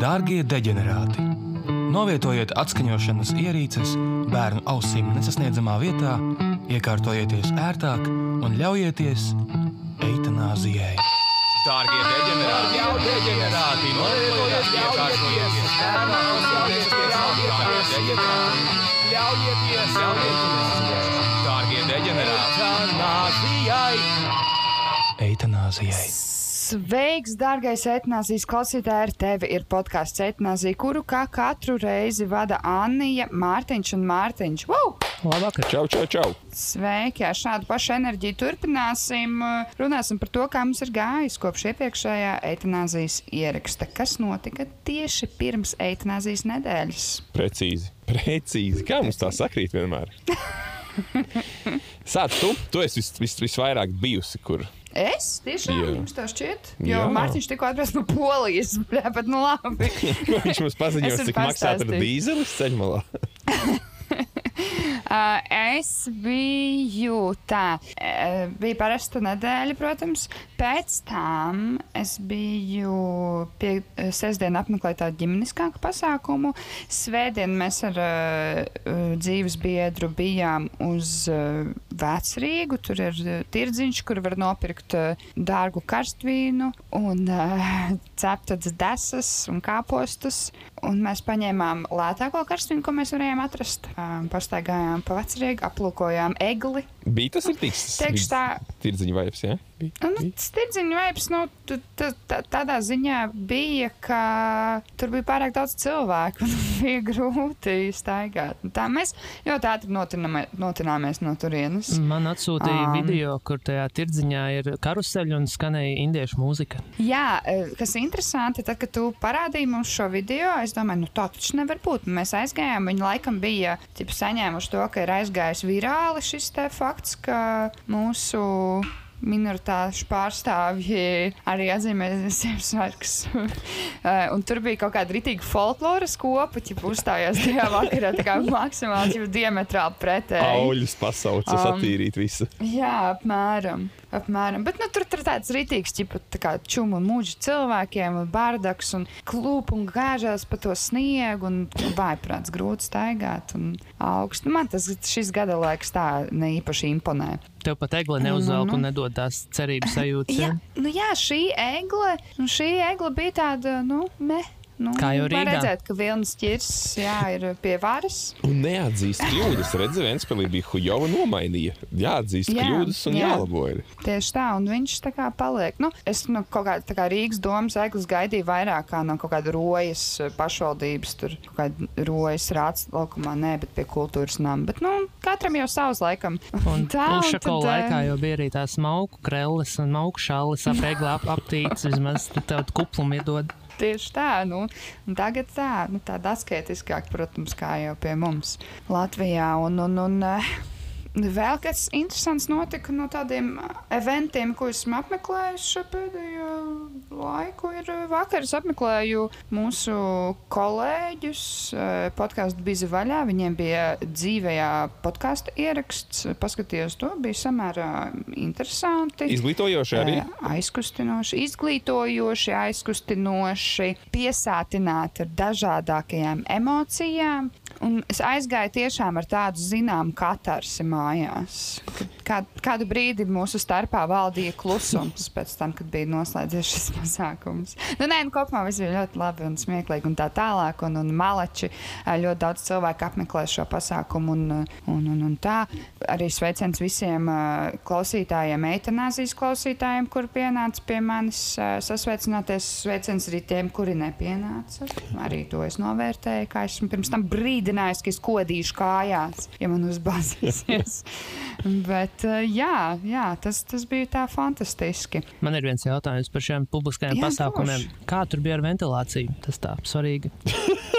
Dārgie deģenerāti! Novietojiet atskaņošanas ierīces bērnu ausīm nesasniedzamā vietā, iekārtojieties ērtāk un ļaujieties eitanāzijai. Dārgie deģenerāti! Jau deģenerāti! Novietojiet, iekārtojieties ērtāk un ļaujieties deģenerāti! Ļaujieties, ļaujieties! Dārgie deģenerāti! Eitanāzijai! Eitanāzijai! Sveiks, dārgais etnāzijas klausītāj, ar tevi ir podkāsts Etnāzija, kuru kā katru reizi vada Annija, Mārtiņš un Mārtiņš. Wow! Labvakar! Čau, čau, čau! Sveiki! Ar šādu pašu enerģiju turpināsim. Runāsim par to, kā mums ir gājis kopš iepriekšējā eitanāzijas ieraksta. Kas notika tieši pirms eitanāzijas nedēļas? Precīzi, precīzi. Kā mums tā sakrīt vienmēr? Sāc tu, tu esi vis, vis, visvairāk bijusi, kur Es tiešām Jā. jums tā šķiet. Jo Jā. Mārtiņš tikko atbrauc no Polijas. Bļā, bet nu labi. Viņš mums varu cik maksā dīzelis ceļmalā. Uh, es biju tā, uh, bija parasta nedēļa, protams. Pēc tam es biju pie uh, sestdienas apmeklēt tādu ģimeniskāku pasākumu. Svētdien mēs ar uh, dzīves biedru bijām uz uh, Vecrīgu. Tur ir uh, tirdziņš, kur var nopirkt uh, dārgu karstvīnu un uh, ceptas desas un kāpostus. Un mēs paņēmām lētāko karstvīnu, ko mēs varējām atrast. Um, pastaigājām pa vecrīgu, aplūkojām egli. Bija tas ir tiks. Teikšu tā, Tirdziņa vaips, jā? Bija. nu, stirdziņu veips, nu, tu- tu- tā- tādā ziņā bija, ka tur bija pārāk daudz cilvēku un bija grūti staigāt. Tā mēs ļoti ātri notināmies no turienes. Man atsūtīja um. video, kur tajā tirdziņā ir karuseļi un skanēja indiešu mūzika. Jā, eh, kas interesanti, tad, kad tu parādīji mums šo video, es domāju, nu tā taču nevar būt. Mēs aizgājām, viņi laikam bija ķipa, saņēmuši to, ka ir aizgājis virāli šis fakts, ka mūsu minoritāšu pārstāvji arī atzīmē Ziemassvētkus. Eh, un tur bija kaut kāda rītīga folkloras kopa, ja uzstājās tajā vakarā, tā kā maksimāli diametrāli pretēji. Auļus pasauca, Um, satīrīt visu. Jā, apmēram. Apmēram. Bet nu, tur tur tāds rītīgs, ķipa, tā kā čūmu un mūģi cilvēkiem, un bārdaks, un klūp un gāžās pa to sniegu, un vājprāts grūti staigāt, un augstu. Man tas šis gada laiks tā neīpaši imponē. Tev pat egle Nu, neuzvelk nu. un nedod tās cerības sajūtas. Jā, nu, jā šī egle, nu, šī egle bija tāda, nu, ne. Nu, Kā jau var Rīgā. redzēt, ka vilnas ķirs, jā, ir pie varas. Un neatzīst kļūdas. Redzi, Ventspēlī bija Hujova nomainīja. Jāatzīst Jā, kļūdas un jā. jālabo ir. Tieši tā, un viņš tā kā paliek. Nu, es no kaut kāda tā kā Rīgas domas eglis gaidīju vairāk kā no kaut kāda rojas eh, pašvaldības, tur kaut kāda rojas rāts laukumā, nē, bet pie kultūras nama. Bet, nu, katram jau savs laikam. Un Tā, un tad, eh, laikā jau bija arī tās mauku krelles un mauku šāles ap egli ap, aptīts, vismaz tad tev kuplumu iedod. Tieši tā, nu, un tagad tā, nu, tāda asketiskāka, protams, kā jau pie mums Latvijā. Un, un, un, eh, Vēl kas interesants notika no tādiem eh, eventiem, ko esmu apmeklējis šo pēdējo laiku. Ir eh, vakar es apmeklēju mūsu kolēģus. eh, Podkāstu bija vaļā, viņiem bija dzīvējā podkāstu ieraksts. Paskatījos to, bija samērā interesanti. Izglītojoši arī. Aizkustinoši, izglītojoši, aizkustinoši, piesātināti ar dažādākajām emocijām. Un es aizgāju tiešām ar tādu zināmu katarsi mājās. Kad, kā, kādu brīdi mūsu starpā valdīja klusums pēc tam, kad bija noslēdzies šis pasākums. Nu, nē, nu, kopumā viss bija ļoti labi un smieklīgi un tā tālāk. Un, un malači ļoti daudz cilvēku apmeklē šo pasākumu. Un, un, un, un tā arī sveiciens visiem klausītājiem, eitanāzijas klausītājiem, kur pienāca pie manis sasveicināties. Sveiciens arī tiem, kuri nepienāca. Arī to es novērtēju, kā esmu pirms tam brīdinājis, ka es kodīšu kājās, ja man uzbāzīsies. Bet eh, jā, jā tas, tas bija tā fantastiski. Man ir viens jautājums par šiem publiskajiem Jā, pasākumiem. Kā tur bija ar ventilāciju? Tas tā svarīgi.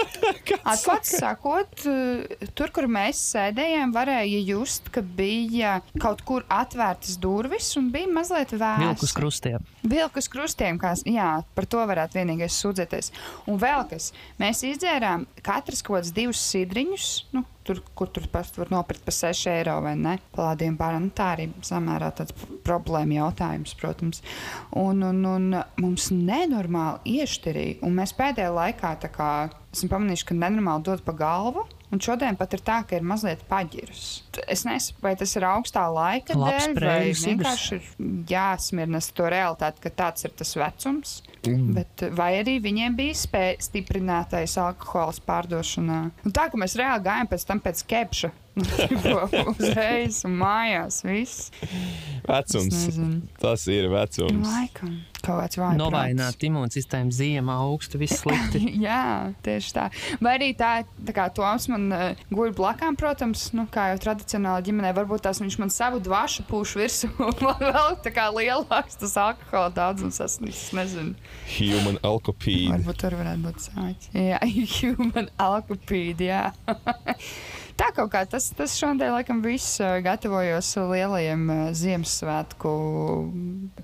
Atklāti sakot, eh, tur, kur mēs sēdējām, varēja just, ka bija kaut kur atvērtas durvis un bija mazliet Vilku uz vēss. krustiem. Vilkus krustiem, kā, jā, par to varētu vienīgais sūdzēties. Un vēl kas, mēs izdzērām katrs kaut kādus divus sidriņus, nu, tur, kur tur past var nopirkt par 6 eiro vai ne. Palādiem bērnam nu, tā arī samērā tāds problēma jautājums, protams. Un, un, un mums nenormāli iešķirīja, un mēs pēdējā laikā kā esam pamanījuši, ka nenormāli dod pa galvu. Un šodien pat ir tā, ka ir mazliet paģirs. Es nesaprotu, vai tas ir augstā laika Labs dēļ, vai prēļu vienkārši ir jāsmirnas to realitāti, ka tāds ir tas vecums. Mm. Bet, vai arī viņiem bija spēja stiprinātais alkohols pārdošanā? Un tā kā mēs reāli gājām pēc tam pēc kepša. Uzreiz un mājās viss. Vecums. Tas ir vecums. Laikam kaut kāds vājs. Novājināt imūnsistēmu ziemā, augstu, viss slikti. Jā, tieši tā. Vai arī tā, tā kā Toms man uh, guļ blakām, protams, nu, kā jau tradicionāli ģimenē, varbūt tās viņš man savu dvašu pūš virsū, un man vēl tā kā lielāks tas alkohola daudzums, es, es nezinu. Human alkopīde. Varbūt tur varētu būt sāķis. Jā, human alkopīdi, jā. Tā kaut kā tas, tas šodien, laikam, viss gatavojos lielajam uh, Ziemassvētku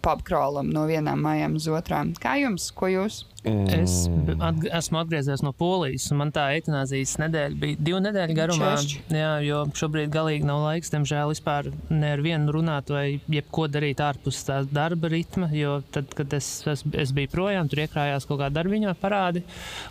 pubkrolam no vienām mājām uz otrām. Kā jums? Ko jūs? Es Mm. atg esmu atgriezies no Polijas, un man tā eitanāzijas nedēļa bija divu nedēļu garumā. Češķi. Jā, jo šobrīd galīgi nav laiks, diemžēl, vispār ne ar vienu runāt vai jebko darīt ārpus tā darba ritma. Jo tad, kad es, es, es biju projām, tur iekrājās kaut kāda darbiņa parādi.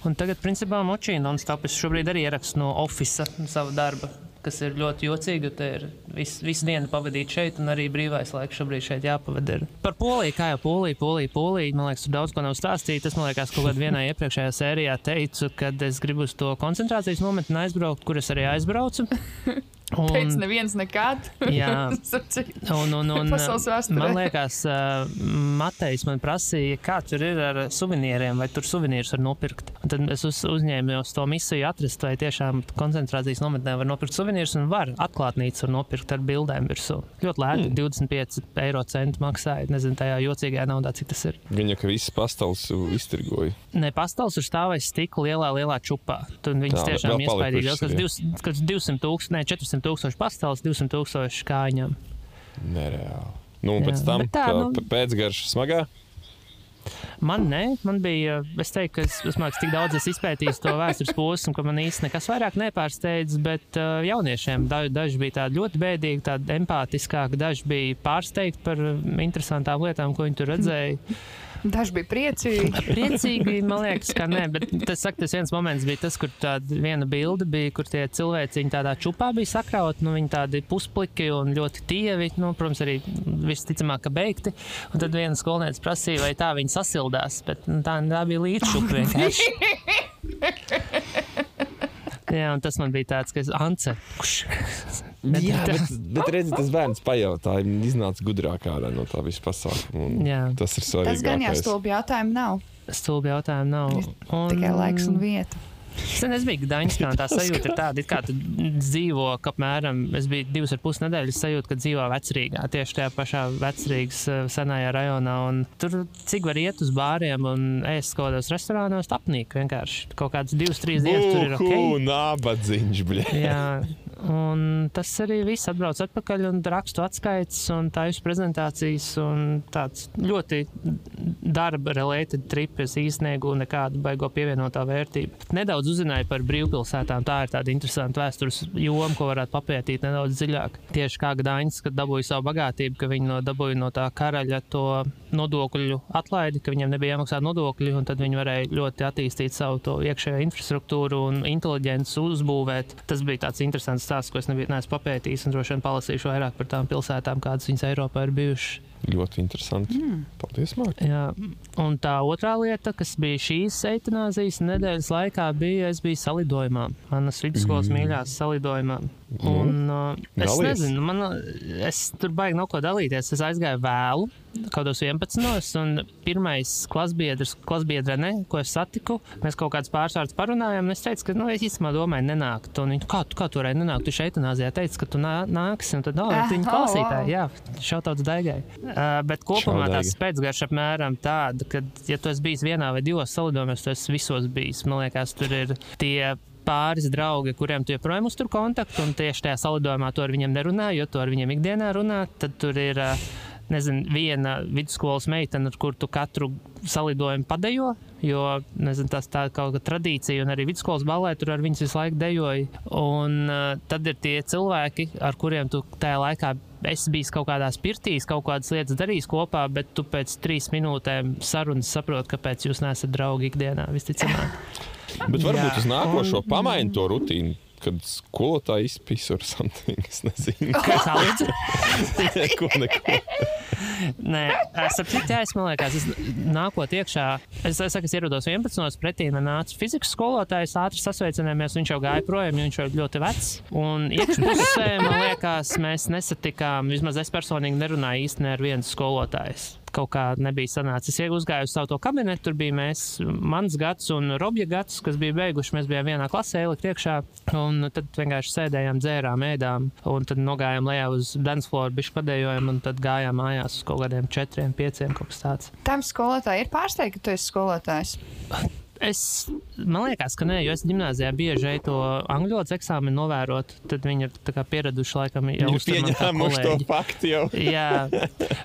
Un tagad, principā, močīna non-stop. Es šobrīd arī ierakstu no oficiāla savu darbu. Kas ir ļoti jocīgi, jo te ir vis, visu dienu pavadīt šeit, un arī brīvais laiks šobrīd šeit jāpavada. ir. Par Poliju, kā jau Polija, Polija, Polija. Man liekas, tur daudz ko nav stāstīt. Es, man liekas, kaut kādā vienā iepriekšējā sērijā teicu, kad es gribu uz to koncentrācijas momentu aizbraukt, kur es arī aizbraucu. Un- Teicu, neviens nekad. Jā. Un, un, un, Pasaules vēsturē. man liekas, uh, Matejs man prasīja, kā tur ir ar suvenīriem, vai tur suvenīrus var nopirkt. Un tad es uz, uzņēmu to misiju atrast, vai tiešām koncentrācijas nometnē var nopirkt suvenīrus, un var atklātnīcu var nopirkt ar bildēm virsū. Ļoti lēti, mm. 25 eiro centi maksāja. Nezinu, tajā jocīgajā naudā, cik tas ir. Gan jau ka viss pastāvs iztirgoja. Ne pastāvs ir stāvējis stikla lielā, lielā čupā. Tur viņas Tā, tiešām iespaidīgi. kas 200 tūkstoši, ne 400 tūkstoši pastāvs, 200 tūkstoši kājām. Nereāli. Nu, un Jā, pēc tam bet tā, nu- pēcgarša smagā. Man nē, man bija, es teiktu, ka es, es māku tik daudz es izpētīju to vēstures posmu, ka man īsti nekas vairāk nepārsteidz, bet uh, jauniešiem da, daži bija tādi ļoti bēdīgi, tādi empātiskāki, daži bija pārsteigti par interesantām lietām, ko viņi tur redzēja. Daži bija priecīgi. Priecīgi, man liekas, ka nē, bet tas, saka, tas viens moments bija tas, kur tāda viena bilde bija, kur tie cilvēciņi tādā čupā bija sakrauti, nu viņi tādi puspliki un ļoti tievi, nu, protams, arī visticamāk, ka beigti. Un tad viena skolniece prasīja, vai tā viņi sasildās, bet nu, tā, tā bija līdzšupa vienkārši. Jā, un tas man bija tāds, ka es Ance. Bet- Jā, bet, bet redzi, tas bērns pajautāja, un iznāca gudrāk ārā no tā visa pasākuma. Tas ir Tas gan svarīgi. jāstulbi jautājumu nav. Stulbi jautājumu nav. Un... Tikai laiks un vieta. Sen es biju Gdaņskā, un tā sajūta ir tāda, it kā tu dzīvo apmēram, es biju divas ar pus nedēļas sajūta, ka dzīvo vecrīgā, tieši tajā pašā vecrīgas eh, senajā rajonā, un tur cik var iet uz bāriem un ēst kaut kādos restorānos, apnīk vienkārši. Kaut kādas divas, trīs dienas tur ir ok. Uhu, nabadzīņš, bļa. Jā, un tas arī viss atbrauc atpakaļ un rakstu atskaits un tādas prezentācijas un tāds ļoti darba related trip. Es īstenībā nekādu baigo pievienotā vērtību. Nedaudz uzzināju par brīvpilsētām. Tā ir tāda interesanta vēstures joma, ko varētu papētīt nedaudz dziļāk. Tieši kā Gdaņas, kad dabūja savu bagātību, ka viņi no, dabūja no tā karaļa to nodokļu atlaidi, ka viņiem nebija jāmaksā nodokļi, un tad viņi varēja ļoti attīstīt savu iekšējo infrastruktūru un inteliģenci uzbūvēt. Tas bija tāds interesants stāsts, ko es nebiju neesmu papētījis, un droši vien palasīšu vairāk par tām pilsētām, kādas viņas Eiropā ir bijušas. Ļoti interesanti. Mm. Paldies, Mārtiņ. Jā, un tā otrā lieta, kas bija šīs eitanāzijas nedēļas laikā, bija, es biju salidojumā. Manas vidusskolas mm. mīļās salidojumā. Un, uh, es Dalies. nezinu, man, es tur baigi nav ko dalīties. Es aizgāju vēlu, kaut kādos 11. un pirmais klasbiedrs, klasbiedra, ne, ko es satiku, mēs kaut kādas pārsvārds parunājām. un Es teicu, ka, nu, es īstenībā domāju, nenākt. Un viņi, kā, tu, kā tu varēji nenākt? Tu šeit nāzijā teici, ka tu nā, nāksi. Un tad, no, Ah, viņa oh, klausītāji, wow. jā, šautauts daigai. Uh, bet kopumā tās pēcgarša apmēram tāda, ka, ja tu esi bijis vienā vai divos salidojumos, tu esi visos bijis. Man liekas, tur ir tie pāris draugi, kuriem tu joprojām uztur kontaktu, un tieši tajā salidojumā tu ar viņiem nerunā, jo tu ar viņiem ikdienā runā. Tad tur ir nezinu, viena vidusskolas meitene, ar kuru tu katru salidojumu padejo. Jo nezinu, tas tā kaut kāda tradīcija, un arī vidusskolas balē tur ar viņus visu laiku dejoja. Un uh, tad ir tie cilvēki, ar kuriem tu tajā laikā esi bijis kaut kādās pirtīs, kaut kādas lietas darījis kopā, bet tu pēc trīs minūtēm sarunas saproti, kāpēc jūs neesat draugi ikdienā visticamāk. Bet varbūt Jā. uz nākošo Un- pamaini to rutīnu. Kad skolotāja izpisa ar something, es nezinu, Salīdz. ko neko. Nē, es saprotu, jā, es man liekas, es nākot iekšā. Es, es, saku, es ierados 11. pretī man nāca fizikas skolotājs, ātri sasveicinājāmies. Viņš jau gāja projām, viņš jau ir ļoti vecs. Un iekšpusē, man liekas, mēs nesatikām, vismaz es personīgi nerunāju īstenībā ar vienu skolotāju. Kaut kā nebija sanācis. Es uzgāju uz savu kabinetu, tur bija mēs, mans gads un Robja gads, kas bija beiguši. Mēs bijām vienā klasē, ielikt iekšā. Un tad vienkārši sēdējām, dzērām, ēdām. Un tad nogājām lejā uz Dansfloru, bišķi padējojām, un tad gājām mājās uz kaut kādiem četriem, pieciem kaut kas tāds. Tam skolotāji ir pārsteigti, ka tu esi skolotājs. Es, liekas, ka nē, jo es gimnājā bieži eju to angļu valodas eksāmenu novērot. Tad viņi ir pieraduši laikam jau pieņēmuši to faktu jau. Jā,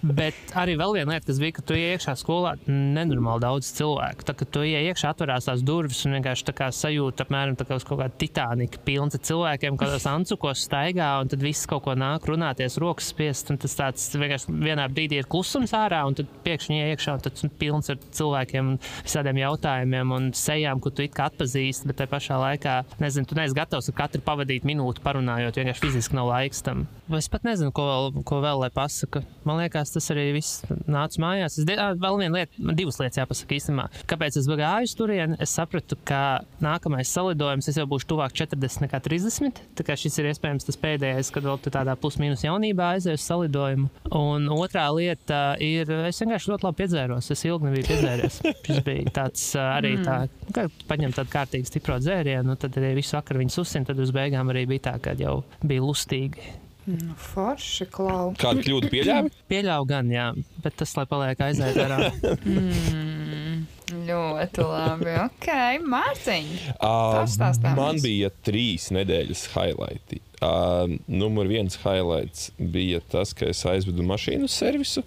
bet arī vēl viena lieta, kas bija, ka tu iekšā skolā, nenormāli daudz cilvēku. Tā tu iekšā, atverās tās durvis un vienkārši tā kā sajūta, apmēram tā kā uz kaut kāda titānika pilna cilvēkiem, kādos ancukos staigā, un tad viss kaut ko nāk runāties, rokas spiest. Tas tāds vienkārši vienā brīdī ir klusums ārā, un tad pēkšņi iekšā, un tas pilns ar cilvēkiem un visādiem jautājumiem un sejām, ko tu it kā atpazīsti, bet tajā pašā laikā, nezinu, tu neesi gatavs ar katru pavadīt minūti parunājot, vienkārši fiziski nav laiks tam. Es pat nezinu, ko vēl, ko vēl lai pasaka. Man liekas, tas arī viss nāca mājās. Es, vēl viena lieta, man divas lietas jāpasaka īstenībā. Kāpēc es gāju uz turieni? Es sapratu, ka nākamais salidojums es jau būšu tuvāk 40 nekā 30. Tā kā šis ir iespējams tas pēdējais, kad vēl tādā plus-minus jaunībā aizēju uz salidojumu. Un otrā lieta ir, es vienkārši ļoti labi piedzēros. Es ilgi nebiju piedzēries. Šis bija tāds arī tā, ka paņem tādu kārtīgu stipro dzērienu, un tad arī visu vakaru viņus uzsina. Tad uz beigām arī bija tā, ka jau bija lustīgi. Nu, forši, klau. Kādu kļūdu pieļāvi? Pieļauju gan, jā, bet tas, lai paliek aizvērtā. Ļoti labi. Ok, Mārtiņ. Uh, man bija trīs nedēļas highlighti. Uh, numur viens highlights bija tas, ka es aizvedu mašīnu uz servisu.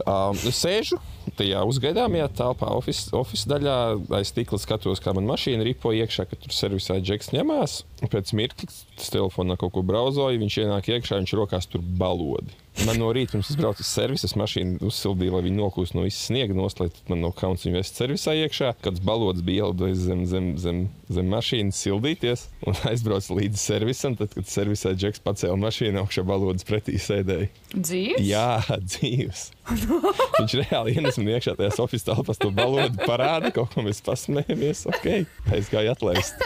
Es sēžu tajā uzgaidāmajā telpā, oficiālā daļā, aiz stikla skatos, kā man mašīna ripo iekšā, ka tur servisā džeks ņemās. Pēc mirkļa tas telefonā kaut ko brauzoja, viņš ienāk iekšā, viņš rokās tur balodi. Man no rīta, pirms es braucu uz servisu, es mašīnu uzsildīju, lai viņi nokļūst no visas sniega, noslēgt man no kauns viņu vest servisā iekšā. Kāds balods bija ielidojis zem, zem, zem, zem mašīnas sildīties un aizbraucu līdz servisam. Tad, kad servisā džeks pacēla mašīnu augšā, balods pretī sēdēja. Dzīves? Jā, dzīves. Viņš reāli ienes man iekšā tajā oficiālā telpā, to balodu parāda, kaut ko mēs pasmējamies. Ok, aizgāja atlaist.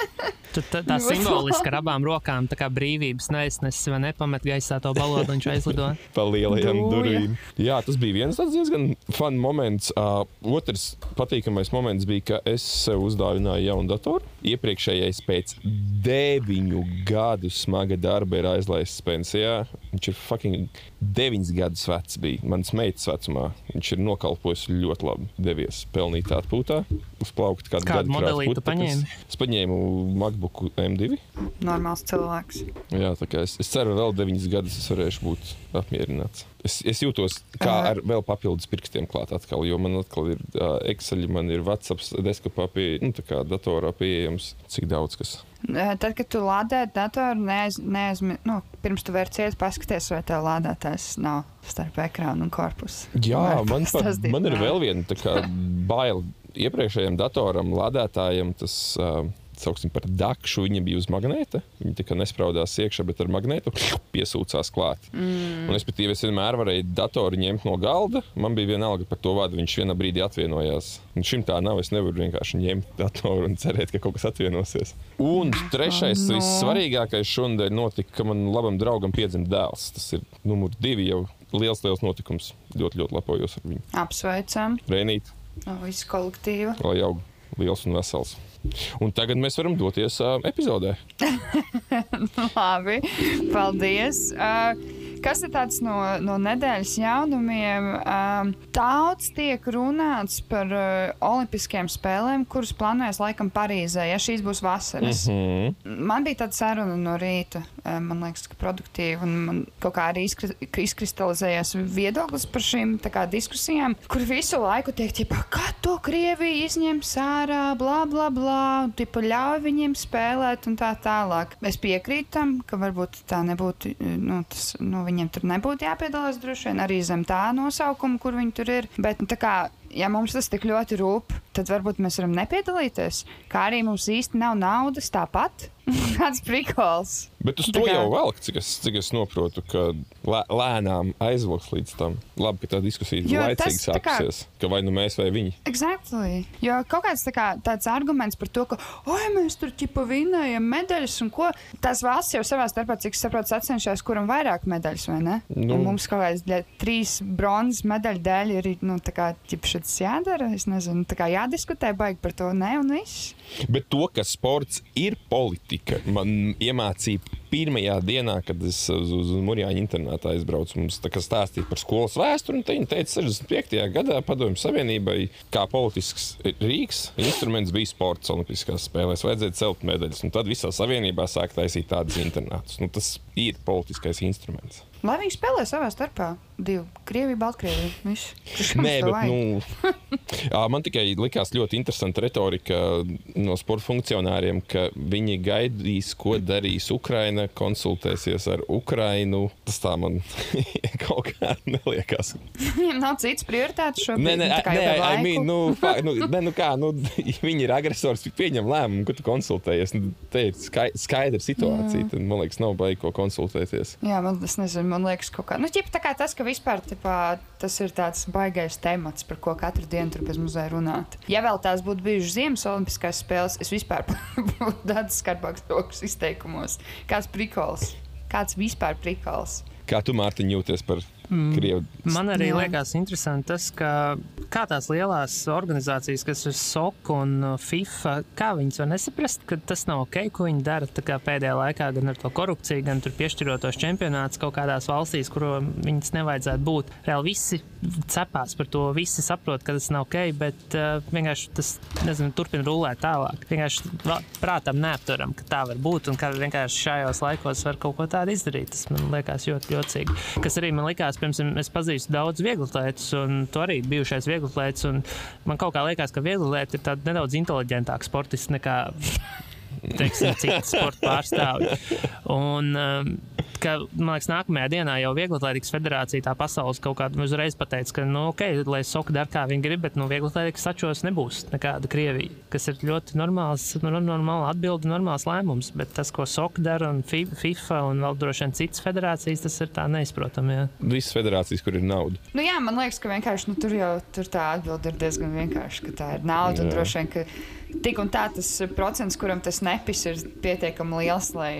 Tā, tā simboliski ar abām rokām, tā kā brīvības neiznesis vai nepamet gaisā to balodu, viņš aizlido. pa lielajām durvīm. Jā, tas bija viens tāds diezgan fun moments. Uh, otrs patīkamais moments bija, ka es sev uzdāvināju jaunu datoru. Iepriekšējais pēc deviņu gadu smaga darba ir aizlaists pensijā. Viņš ir fucking deviņus gadus vecs. Bija mans meitas vecumā. Viņš ir nokalpojis ļoti labi. Devies pelnīt atpūtā, uz plaukta kādu Kādu gadu. krāt modelī tu paņēmi? Es paņēmu MacBook M2. Normāls cilvēks. Jā, tā kā es, es ceru, vēl deviņus gadus es varēšu būt apmierināts. Es, es jūtos kā ar vēl papildus pirkstiem klāt atkal, jo man atkal ir uh, Excel, man ir WhatsApp, desktopā pie, nu, tā kā datorā pieejams, cik daudz kas. Tad, kad tu lādē datoru, neaiz, neaizmi, nu, pirms tu vērcies, paskaties, vai tev lādētājs nav starp ekrānu un korpusu. Jā, man, pat, man ir vēl viena tā kā baila iepriekšējiem datoram, lādētājiem. Tas, uh, Sauksim par dakšu, viņa bija uz magnēta. Viņa kā nespraudās iekšā, bet ar magnētu piesūcās klāt. Mm. Un, es vienmēr varēju datoru ņemt no galda. Man bija vienalga par to vārdu. Viņš vienā brīdī atvienojās. Un šim tā nav. Es nevaru vienkārši ņemt datoru un cerēt, ka kaut kas atvienosies. Un trešais, no. vissvarīgākais šodien notika, ka man labam draugam piedzima dēls. Tas ir numurs divi jau liels, liels notikums. Ļoti, ļoti lepojos ar viņu. Apsveicam Reinīt, no visu kolektīvu. lai aug liels un vesels. Un tagad mēs varam doties uh, epizodē. Labi, paldies. Uh, Kas ir tāds no, no nedēļas jaunumiem? Um, daudz tiek runāts par uh, Olimpiskajām spēlēm, kuras plānojas laikam Parīzē, ja šīs būs vasaras. Mm -hmm. Man bija tāda saruna no rīta, um, man liekas, ka produktīva, un man kaut kā arī izkri izkristalizējās viedoklis par šīm kā, diskusijām, kur visu laiku tiek, ķipa, kā to Krievija izņems ārā, bla, bla, bla, tipa, ļauj viņiem spēlēt un tā tālāk. Es piekrītu tam, ka varbūt tā nebūtu, nu, tas, nu, viņiem tur nebūtu jāpiedalās droši vien arī zem tā nosaukuma, kur viņi tur ir. Bet, nu, tā kā ja mums tas tik ļoti rūp, tad varbūt mēs varam nepiedalīties. Kā arī mums īsti nav naudas tāpat. Kāds prikols. Bet uz to jau velk, cik es, cik es saprotu, ka lē, lēnām aizvoks līdz tam. Labi, ka tā diskusija ir laicīgi sākusies. Kā... Ka vai nu mēs vai viņi. Exactly. Jo kaut kāds tā kā, tāds arguments par to, ka, oi, mēs tur ķipa vinējam medaļas un ko. Tās valsts jau savā starpā, cik saprotu, sacenšas, kuram vairāk medaļas, vai ne? Nu. Un mums kaut kāds trīs bronzas medaļu dēļ ir, nu, tā kā, ķipa šis jādara. Es nezinu, tā kā jādiskutē baigi par to, ne, un viss. Bet to, ka sports ir politika, man iemācīja pirmajā dienā, kad es uz, uz Mūrjāņa internātā aizbraucu, mums stāstīja par skolas vēsturi. Viņa teica, ka 65. gadā Padomju Savienībai kā politisks rīks, instruments bija sports Olimpiskās spēlēs. Vajadzēja celt medaļas, un tad visā savienībā sāk taisīt tādas internātus. Nu, tas ir politiskais instruments. Lai viņi spēlē savā starpā. Divi. Krievija, Baltkrievija. Nē, bet nu, man tikai likās ļoti interesanta retorika no sporta funkcionāriem, ka viņi gaidīs, ko darīs Ukraina, konsultēsies ar Ukrainu. Tas tā man kaut kā neliekās. Nav cits prioritāts šobrīd. Nē, nē, nē I mean, nu, fā, nu, ne, nu kā, nu, viņi ir agresors, pieņem lēmumu, ka tu konsultējies. Nu, te ir skaidra situācija. Tad, man liekas, nav baigi ko konsultēties. Jā, man tas nezinu man liekas, kaut kā. Nu, ķip, tā kā tas, ka vispār tipā, tas ir tāds baigais temats, par ko katru dienu tur bez muzeja runāt. Ja vēl tās būtu bijušas Ziemas Olimpiskās spēles, es vispār būtu daudz skarbāks rokas izteikumos. Kāds prikols? Kāds vispār prikols? Kā tu, Mārtiņ, jūties par Mm. Krievu. Man arī Jā. liekas interesanti tas, ka kā tās lielās organizācijas, kas ir SOK un uh, FIFA, kā viņas var nesaprast, ka tas nav ok, ko viņi dara pēdējā laikā gan ar to korupciju, gan piešķirotos čempionātus kaut kādās valstīs, kur viņas nevajadzētu būt. Reāli visi cepās par to, visi saprot, ka tas nav ok, bet uh, vienkārši tas nezinu, turpina rulēt tālāk. Vienkārši prātam neapturam, ka tā var būt un ka vienkārši šajos laikos var kaut ko tādu izdarīt. Tas man liekas ļoti jocīgi. Kas arī man likās tās, piemēram, es pazīstu daudz vieglatlētus, un tu arī bijušais vieglatlēts. Man kaut kā liekas, ka vieglatlēti ir nedaudz inteliģentāki sportisti nekā teiksim, citu sporta pārstāvju. Un, um, ka, man liekas, nākamajā dienā jau Vieglatlētikas federācija tā pasaules kaut kāda uzreiz pateica, ka, nu, ok, lai soka dara, kā viņi grib, bet, nu, Vieglatlētikas sačos nebūs nekāda Krievija, kas ir ļoti normāls, nu, normāla atbilde, normāls lēmums, bet tas, ko soka dara un FIFA un vēl droši vien citas federācijas, tas ir tā neizprotami. Jā. Visas federācijas, kur ir nauda. Nu, jā, man liekas, ka vienkārši nu, tur jau tur tā atbilde ir diezgan vienkārša, ka tā ir nauda jā. un droši vien, ka tik un tā tas procents, kuram tas nepis ir pietiekami liels, lai,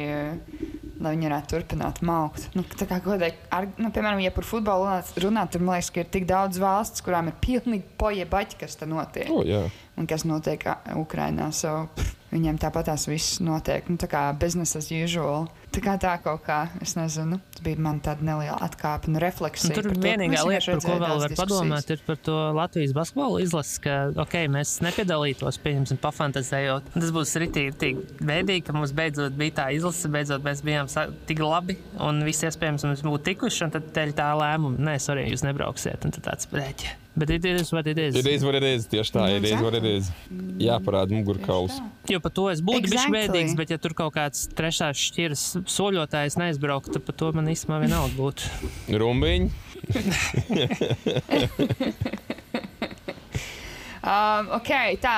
lai viņi varētu turpināt maukt. Nu, tā kā godīgi, nu, piemēram, ja par futbolu runāt, tad man liekas, ka ir tik daudz valsts, kurām ir pilnīgi poja baļķi, kas tur notiek. Oh, jā. un kas notiek Ukrajinā. So, pff, viņiem tāpat tās viss notiek. Nu, tā kā business as usual. Tā kā tā kaut kā, es nezinu, tas bija man tāda neliela atkāpe un refleksija. Un tur vienīgā lieta, par ko vēl var diskusijas. padomāt, ir par to Latvijas basketbolu izlases, ka, ok, mēs nepiedalītos, pieņemsim, pafantazējot. Tas būs ritīgi veidīgi, ka mums beidzot bija tā izlase, beidzot mēs bijām tik labi un viss iespējams mums būtu tikuši, un tad teļ tā lēmuma, nē, sorry, jūs nebrauksiet, un tad tāds brēķi. Bet it is what it is. It is what it is. Tieši tā, it is what it is. Jāparāda mugurkauls. Jo par to es būtu exactly. bijis bēdīgs, bet ja tur kaut kāds trešās šķiras soļotājs neizbrauktu, tad par to man īstenībā vienalga būtu. Rumbiņi. Um, ok, tā,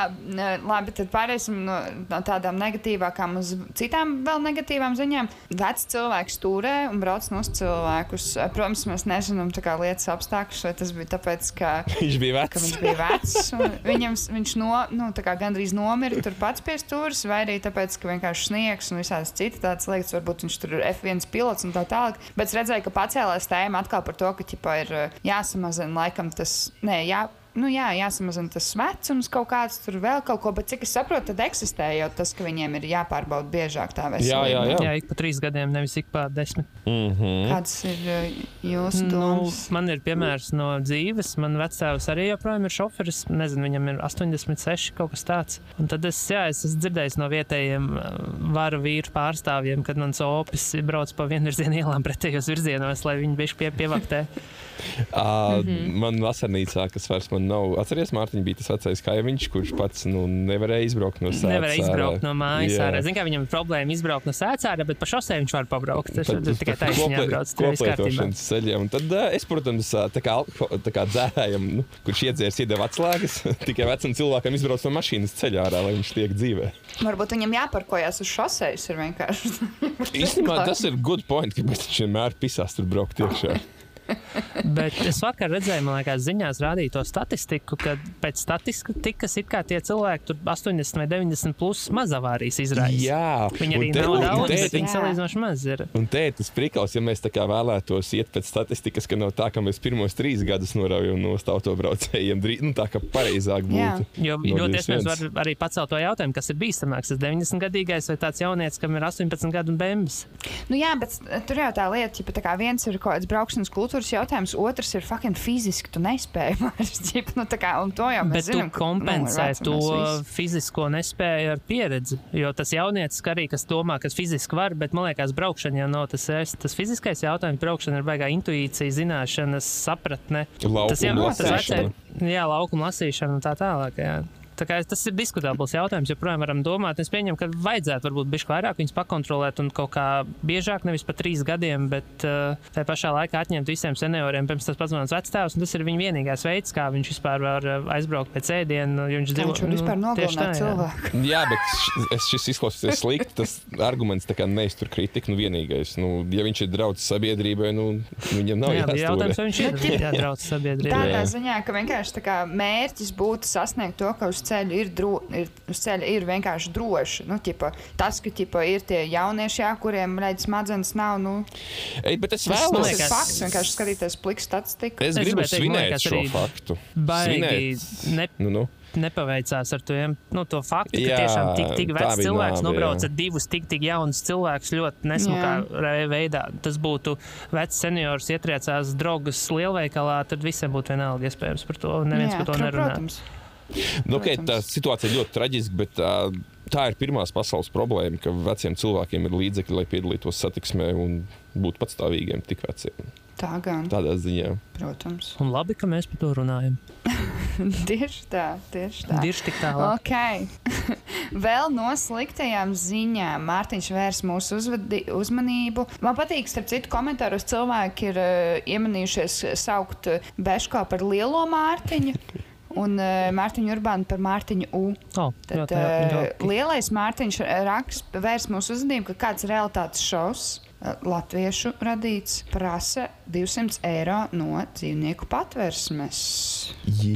labi, tad pāriesim no, no tādām negatīvākām uz citām vēl negatīvām ziņām. Vecs cilvēks stūrē un brauc no cilvēkus. Protams, mēs nezinām lietas apstākļus, vai tas bija tāpēc, ka viņš bija vecs. Viņš bija vecs viņam, viņš no, nu, gandrīz nomira tur pats pie stūres, vai arī tāpēc, ka vienkārši sniegs un visādas citas tādas lietas. Varbūt viņš tur ir F1 pilots un tā tālāk. Bet es redzēju, ka pacēlās tēma atkal par to, ka ķipa, ir jāsamazina laikam tas. Nē, jā, nu, jā, jāsamazina tas vecums, kaut kāds tur vēl kaut ko, bet cik es saprotu, tad eksistē jau tas, ka viņiem ir jāpārbauda biežāk tā veselība. Jā, jā, jā. Jā, ik pa trīs gadiem, nevis ik pa desmit. Mm -hmm. Kādas ir uh, jūsu Nu, domas? man ir piemērs no dzīves. Man vecāks arī joprojām ir šoferis. Nezinu, viņam ir 86 kaut kas tāds. Un tad es, jā, es esmu dzirdējis no vietējiem uh, varu vīru pārstāvjiem, kad mans opis brauc pa vienvirzienu ielām pretējos virzienos, lai viņi bišķi pie, pievaktē. Uh, mm -hmm. Man vasarnīcā, kas vairs man nav, atceries, Mārtiņ, bija tas vecais kaimiņš, kurš pats nu, nevarēja izbraukt no sēdes. Nevar izbraukt no mājas. Ārā. Zinu, ka viņam ir problēma izbraukt no sēcāra, bet pa šosei viņš var pabraukt. Tas ir tikai viss kārtībā. koplietošanas ceļiem. Un Tad uh, es, protams, ā, tā kā, tā kā dzērājam, nu, kurš iedzērs, iedeva atslēgas, tikai vecam cilvēkam izbrauc no mašīnas ceļā ārā, lai viņš tiek dzīvē. Varbūt viņam jāparkojas uz šoseis. Ir vienkārši. Īstenībā tas ir good point, kāpēc viņš vienmēr pisās tur braukt iekšā. Bet es vakar redzēju, man liekas, ziņās rādīja to statistiku, ka pēc statistikas ir kā tie cilvēki, tur 80 vai 90 plus maz avārijas izraisa. Jā, Viņi arī nav un daudz, te- bet viņi Jā. salīdzinoši maz ir. Un te ir tas prikals, ja mēs tā kā vēlētos iet pēc statistikas, ka nav tā, ka mēs pirmos trīs gadus noraujam no autobraucējiem. Drīz, nu, tā kā pareizāk Jā. būtu. Jo No ļoti iespējams 21. var arī pacelt to jautājumu, kas ir bīstamāks. Tas 90 gadīgais vai tāds jaunietis, kam ir 18 gadu un bēmas. Nu, jā, bet tur jau tā lieta, ka tā kā viens ir kaut kāds braukšanas kultūras jautājums, otrs ir fucking fiziski. Tu nespēji vairs ģip, nu, tā kā, un to jau mēs Bet tu zinām. ka, kompensē nu, to ir fizisko nespēju ar pieredzi. Jo tas jaunietis, arī, kas domā, ka fiziski var, bet man liekas, braukšana jau nav tas, es, tas fiziskais jautājums. Braukšana ir baigā intuīcija, zināšanas, sapratne. Laukuma Tas jau tas lasīšana. vecais, jā, laukuma lasīšana un tā tālāk. Jā. Tā kā tas ir diskutabls jautājums, joprojām varam domāt. Es pieņemu, ka vajadzētu varbūt bišķi vairāk viņus pakontrolēt un kaut kā biežāk, nevis pat trīs gadiem, bet uh, tajā pašā laikā atņemt visiem senioriem. Pirms tas pats mans vectēvs, un tas ir viņa vienīgais veids, kā viņš vispār var uh, aizbraukt pēc ēdiena. jo Viņš dzīvo vispār nu, tā, jā. cilvēku? Jā, bet es, šis izklausās slikti. Tas arguments tā kā neiztur kritiku. Nu, vienīgais, nu, ja viņš ir draugs sabiedrībai, nu, viņam nav Jā, jautājums, vai viņš ir jādraudz sabiedrībā. Tādā ziņā, ka vienkārši tā kā mērķis būtu sasniegt to, ka uz ceļa ir, dro, ir, uz ceļa ir vienkārši droši. Nu, ķipa, tas, ka ķipa, ir tie jaunieši, jā, kuriem redz smadzenes, nav. Nu, Ej, bet es tas man vēlos. tas ir liekas- fakts. Vienkārši skatīties pliku statistiku. Es Es gribu teikt, svinēt liekas, šo arī faktu. Baigi ne, Nu, nu. nepaveicās ar tiem, nu, to faktu, ka Jā, tiešām tik, tik vecs cilvēks nāve, nobrauca jā. divus tik, tik jaunus cilvēkus ļoti nesmukā veidā. Tas būtu vecs seniors, ietriecās drogas lielveikalā, tad visiem būtu vienalga iespējams par to. Neviens Jā, par to tru- nerunā. Protams. Nu, okay, tā situācija ir ļoti traģiska, bet uh, tā ir pirmās pasaules problēma, ka veciem cilvēkiem ir līdzekļi, lai piedalītos satiksmē un būtu patstāvīgiem tik veciem. Tā gan, Tādā ziņā. protams. Un labi, ka mēs par to runājam. tieši tā, tieši tā. Tieši tik tālāk. Ok. Vēl no sliktajām ziņām Mārtiņš vērs mūsu uzvadi, uzmanību. Man patīk, starp citu, komentāros cilvēki ir uh, iemanījušies saukt Beško par lielo Mārtiņu. Un uh, Mārtiņu Urbānu par Mārtiņu U. Oh, Tad ļoti, uh, ļoti. lielais Mārtiņš raksta, vērs mūsu uzmanību, ka kāds realitātes šovs, uh, latviešu radīts, prasa 200 eiro no dzīvnieku patversmes.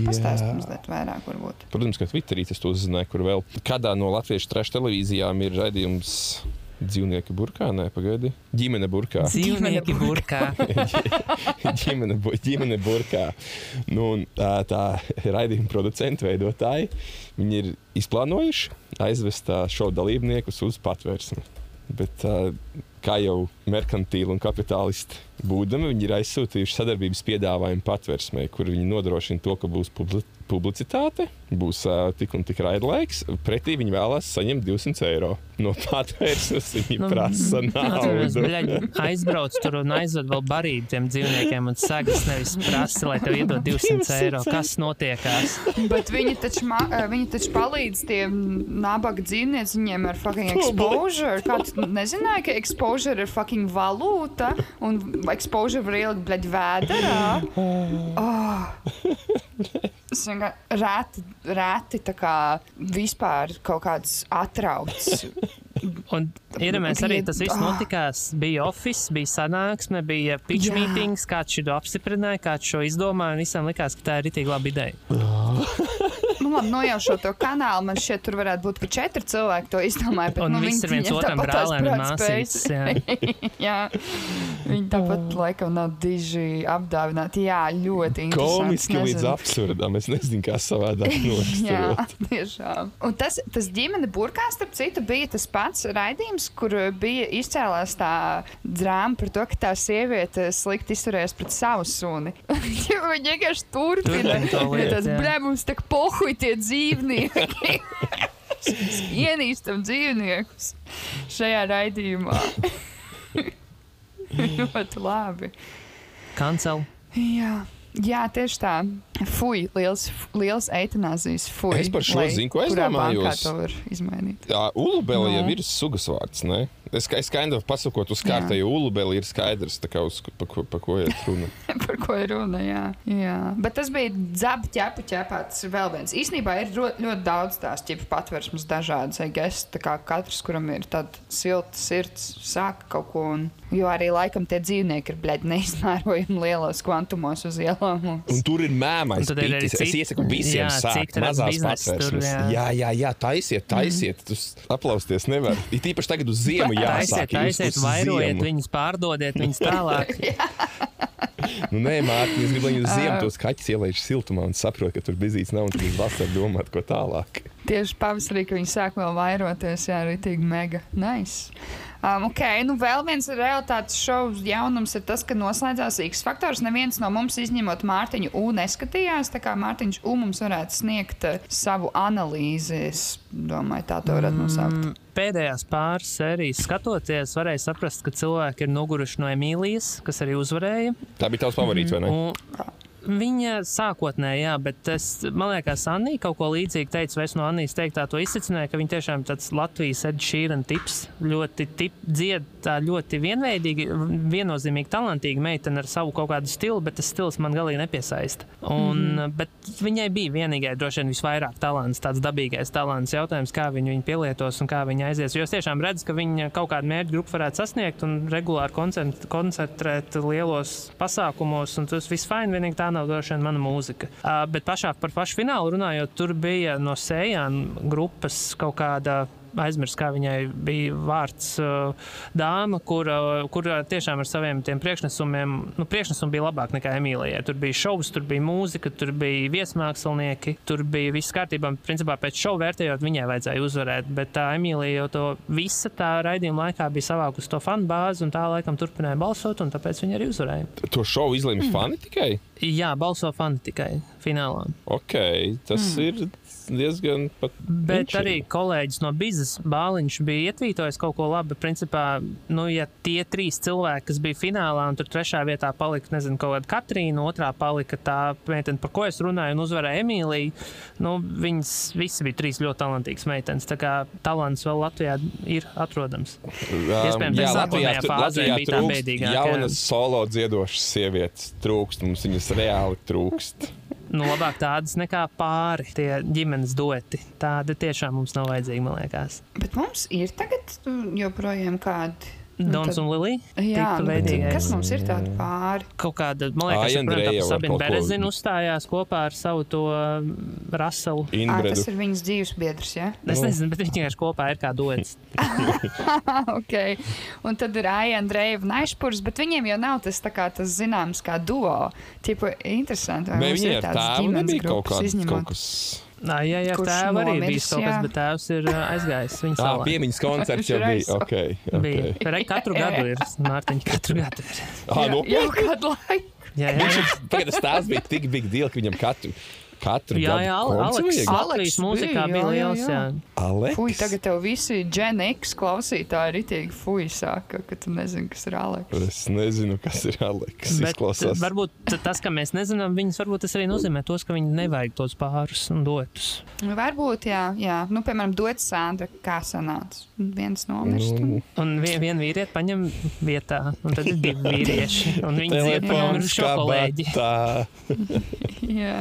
Pastāstiet mazliet vairāk, varbūt. Protams, ka Twitterī tas to uzzināja, kur vēl kādā no latviešu trešā televīzijām ir raidījums dzīvnieki burkā, nē, pagaidi. Ģimene burkā. Dzīvnieki burkā. ģimene, bu- ģimene burkā. Nu, un, tā, tā raidījuma producenti, veidotāji, viņi ir izplānojuši aizvest šo dalībniekus uz patvērsni. Bet, kā jau merkantīli un kapitālisti būdami, viņi ir aizsūtījuši sadarbības piedāvājumu patvērsmē, kur viņi nodrošina to, ka būs publi publicitāte, būs uh, tik un tik raidlaiks. Pretī viņi vēlās saņemt 200 eiro no patvērsmes. Viņi Nu, prasa Atceries, naudu. aizbrauc tur un aizved vēl barību tiem dzīvniekiem un sagas nevis prasa, lai tev iedod 200 eiro. Kas notiekās? Bet viņi taču, ma- viņi taču palīdz tiem nabaga dzīvniekiem, viņiem ir fucking exposure. Kāds nezināja, ka exposure ir fucking valūta un exposure var ielikt bļaļ vēderā. Oh. Es vienkārši reti, reti tā kā vispār kaut kāds atraucs. Un iedomājieties, arī tas viss Ah. notikās. Bija oficiāls, bija sanāksme, bija pitch Jā. meetings, kāds šo apstiprināja, kāds šo izdomāja. Un visam likās, ka tā ir rītīgi laba ideja. nu, labi, nojaušot to kanālu, man šķiet, tur varētu būt, ka četri cilvēki to izdomāja. Bet, Un nu, viss ir viens viņiem otram prātspējas. māsītes. jā. Jā, viņi tāpat laikam nav diži apdāvināti. Jā, ļoti interesanti. Komiski līdz absurdam. Es nezinu, kā savādāk Jā, noraksturot. tiešām. Un tas, tas ģimene burkā, starp citu, bija tas pats raidījums, kur bija izcēlās tā drāma par to, ka tā sieviete slikti izturējās pret savu suni. Viņa vienkārši turpina. Tas jā. blē, mums tā pohuj tie dzīvnieki. Ienīstam dzīvniekus šajā raidījumā. Ļoti labi. Kancel. Jā. Jā, tieši tā. Fui, liels, liels eitanāzijas fui. Es par šo lai zinu, ko es bankā domājos. to var izmainīt. Jā, ulubeli jau Nu. ir sugas vārds. Ne? Es, kā- es skaidroju, pasakot, uz kārtējo ulubeli ir skaidrs, tā kā uz, pa, ko, pa ko ir runa. par ko ir runa. Jā. Jā. Bet tas bija dzaba ķepa ķepā. Tas ir vēl viens. Īsnībā ir ļoti daudz tās ķepa patvērsmes dažādas. Es, kā katrs, kuram ir tāda silta sirds, sāka kaut ko. Un, jo arī laikam tie dzīvnieki ir bļaigi neizmērojami lielos kvantumos uz ielām. Un, Un tur ir mēmais. Arī pitis. Es cit- iesaku visiem jā, sākt mazās biznesa tur, jā. Jā, jā, jā, taisiet, taisiet. Tu aplausties nevar. Ir tīpaši tagad uz ziemu jāsāk. taisiet, uz vairojiet viņus, pārdodiet viņus tālāk. Nu, nē, Mārtiņ, es gribu, lai jūs ziemu tos kaķus ielaiž siltumā un saprot, ka tur bizīts nav un tad uz vasaru domāt, ko tālāk. Tieši pavasarī, kad viņi sāk vēl vairoties, jā, arī tik mega nice. Um, ok, nu vēl viens realitātes šovs jaunums ir tas, ka noslēdzās X faktors. Neviens no mums, izņemot Mārtiņu U, neskatījās. Tā kā Mārtiņš U mums varētu sniegt uh, savu analīzi, es domāju, tā to varētu nosaukt. Mm, Pēdējās pāris sērijas skatoties, varēja saprast, ka cilvēki ir noguruši no Emīlijas, kas arī uzvarēja. Tā bija tavs favorīts, vai ne? Un Viņa sākotnēji, jā, bet es, man liekas, Anī kaut ko līdzīgu teica, vai es no Anīs teiktā to izsacināju, ka viņa tiešām tāds Latvijas Ed Sheeran tips, ļoti tip, dzied tā ļoti vienveidīgi, viennozīmīgi talantīga meitene ar savu kaut kādu stilu, bet tas stils man galīgi nepiesaista. Un, mm -hmm. Bet viņai bija vienīgai droši vien visvairāk talants, tāds dabīgais talants. Jautājums, kā viņu, viņu pielietos un kā viņa aizies. Jo es tiešām redzu, ka viņa kaut kādu mērķu grupu varētu sasniegt un regulāri koncent- koncentrēt lielos pasākumos, un tas viss fajn, vienīgi tā nav droši vien mana mūzika. Uh, bet pašā par pašu finālu runājot, tur bija no sējām grupas kaut kāda. Aizmirst, kā viņai bija vārds uh, dāma, kura, kura tiešām ar saviem tiem priekšnesumiem, nu, priekšnesumi bija labāk nekā Emīlijai. Tur bija šovs, tur bija mūzika, tur bija viesmākslinieki, tur bija viss kārtībā. Principā pēc šova vērtējot, viņai vajadzēja uzvarēt, bet tā Emīlija jau to visa tā raidījuma laikā bija savākusi to fanu bāzi, un tā laikam turpināja balsot, un tāpēc viņa arī uzvarēja. To šovu izlēma fani tikai. Jā, balso fani tikai finālā. Ok, tas mm. ir diezgan pat. Bet viņš arī kolēģis no Bizes Bāliņš bija ietvītojis kaut ko labu. Principā, nu, ja tie trīs cilvēki, kas bija finālā, un tur trešā vietā palika, nezinu, kaut kāda Katrīna, otrā palika tā meitene, par ko es runāju, un uzvarēja Emīlija, nu, viņas visi bija trīs ļoti talantīgas meitenes. Tā kā talants vēl Latvijā ir atrodams. Iespējams, jā, Latvijā, Latvijā bija tā bēdīgākā. jaunas solo dziedošas sievietes. Trūkst, mums viņas reāli trūkst. Labāk tādas nekā pāri tie ģimenes dueti. Tāda tiešām mums nav vajadzīga, man liekas. Bet mums ir tagad mm, joprojām kādi. Nu, Dons tad- un Lilija. Jā, nu, veidīgais. kas mums ir tādi pāri? Kaut kāda, man liekas, Andreja var Sabina Berezina uzstājās kopā ar savu to um, Raselu. À, tas ir viņas dzīves biedrs, jā? Es Nu. nezinu, bet viņi vienkārši kopā ir kā dots. ok. Un tad ir Aija Andreja Naišpurs, bet viņiem jau nav tas, kā, tas zināms kā duo. Tipo, interesanti. vai Nē, mums ir tēvu ģimenes grupas, kāds. izņemot- Kaut kas... Nā, jā, jā, Kurš tēva arī nomiris, bija kaut kas, jā. bet tēvs ir uh, aizgājis. Viņa Tā salā. piemiņas koncerts jau bija. Okay, Bija. okay. Re, katru gadu ir. Mārtiņa, katru gadu ir. Ah, nu, jau kādu laiku. Jā, jā, jā. Tagad tas tās bija tik big deal, ka viņam katru, katru Jā, jā, Aleks. Aleks mūzikā bija liels. jā. Jā. Aleks? Fui, tagad tev visi Gen X klausītāji ir itīgi fui sāka, ka tu nezini, kas ir Aleks. Es nezinu, kas ir Aleks. Bet Izklausās. varbūt tas, ka mēs nezinām, viņas varbūt tas arī nozīmē tos, ka viņi nevajag tos pārus un dotus. Varbūt, jā, jā. Nu, piemēram, dot Sandra, kā sanāca. Viens nomirst. Nu, Un vien, viena vīriete paņem vietā, un tad ir divi vīrieši. Un viņi dzied Telefons nomirušo kolēģi. Jā.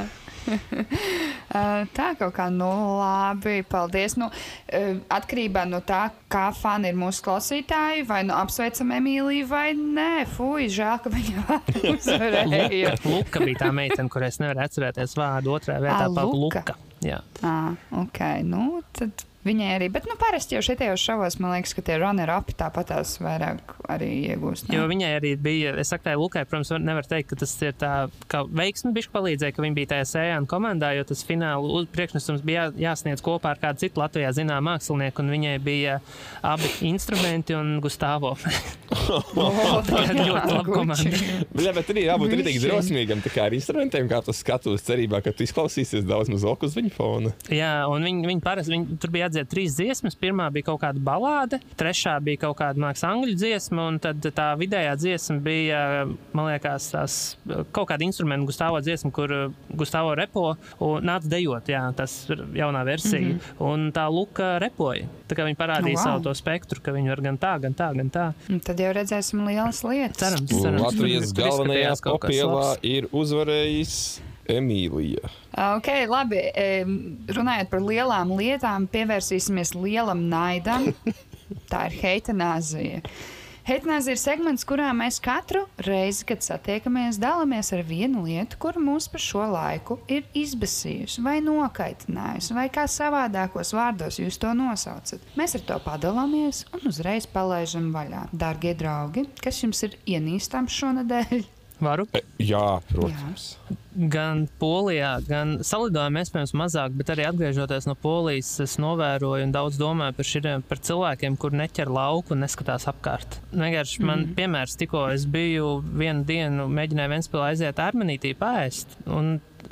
Uh, tā kaut kā, nu, labi, paldies. Nu, uh, atkarībā no tā, kā fani ir mūsu klausītāji, vai nu apsveicam Emīliju, vai nē, fuj, žēl, ka viņa uzvarēja. Luka bija tā meitene, kurai es nevaru atcerēties vārdu. Otrā vietā Ā, pat Luka. Luka. Jā. Ah, ok, nu tad viņai arī. Bet, nu, parasti jau šitajos šovos, man liekas, ka tie runner-upi tāpatās vairāk arī iegūst. ne? Jo viņai arī bija, es saku, tā Lukai, protams, var- nevar teikt, ka tas ir tā, ka veiksmi bišķi palīdzēja, ka viņa bija tajā sējāna komandā, jo tas fināla uz- priekšnesums bija jā, jāsniedz kopā ar kādu citu Latvijā zinām mākslinieku, un viņai bija abi instrumenti un Gustavo. Oh, Tā ir ļoti laba komanda. Jā, bet arī jābūt Bišķiņ. drosmīgam tā kā ar instrumentiem, kā tas skatos, cerībā, ka tu izklausīsies daudz mazāk uz viņa fona. Jā, un viņi, viņi parasti, viņi, tur bija jādzied trīs dziesmas. Pirmā bija kaut kāda balāde, trešā bija kaut kāda mākslas angļu dziesma, un tad tā vidējā dziesma bija, man liekas, tās kaut kāda instrumenta Gustavo dziesma, kur uh, Gustavo repo un nāca dejot, jā, tas ir jaunā versija. Mm -hmm. Un tā Luka repoja. Tā kā viņi parādīja Nu, wow. savu to spektru, ka viņi var gan tā, gan tā, gan tā. Un Tad jau redzēsim lielas lietas. Cerams, cerams. Latvijas galvenajā labs. ir uzvarējis Emīlija. Ok, labi. em, Runājot par lielām lietām, pievērsīsimies lielam naidam. Tā ir heitanāzija. Heitanāzija ir segments, kurā mēs katru reizi, kad satiekamies, dalāmies ar vienu lietu, kura mūs par šo laiku ir izbasījusi, vai nokaitinājusi, vai kā savādākos vārdos jūs to nosaucat. Mēs ar to padalāmies un uzreiz palaidām vaļā. Darbie draugi, kas jums ir ienīstams šonadēļ? Varu? E, Jā, protams. Gan Polijā, gan salidojumā, iespējams, mazāk, bet arī atgriežoties no Polijas, es novēroju un daudz domāju par, širiem, par cilvēkiem, kur neķer lauku un neskatās apkārt. Vienkārši man, mm. piemērs, tikko es biju vienu dienu, mēģināju Ventspilī aiziet armenītī pāriest.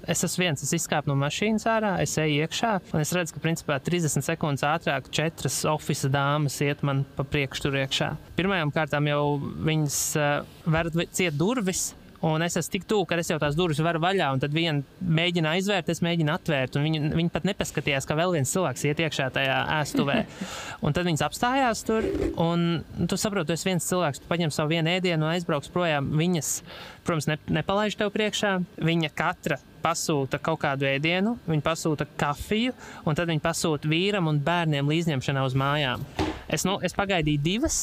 Es esmu viens, es izkāpu no mašīnas ārā, es eju iekšā, un es redzu, ka principā 30 sekundes ātrāk četras oficiālas dāmas iet man pa priekšu tur iekšā. Pirmajām kārtām jau viņas uh, var ciet durvis, Un es esmu tik tuvu, ka es jau tās durvis varu vaļā, un tad viena mēģina aizvērt, es mēģinu atvērt. Viņi, viņi pat nepaskatījās, ka vēl viens cilvēks iet iekšā tajā ēstuvē. Un tad viņas apstājās tur, un nu, tu saproti, esi viens cilvēks, paņem savu vienu ēdienu un aizbrauks projām. Viņas, protams, ne, nepalaiž tev priekšā. Viņa katra pasūta kaut kādu ēdienu, viņa pasūta kafiju, un tad viņa pasūta vīram un bērniem līdzņemšanā uz mājām. Es, nu, es pagaidīju divas,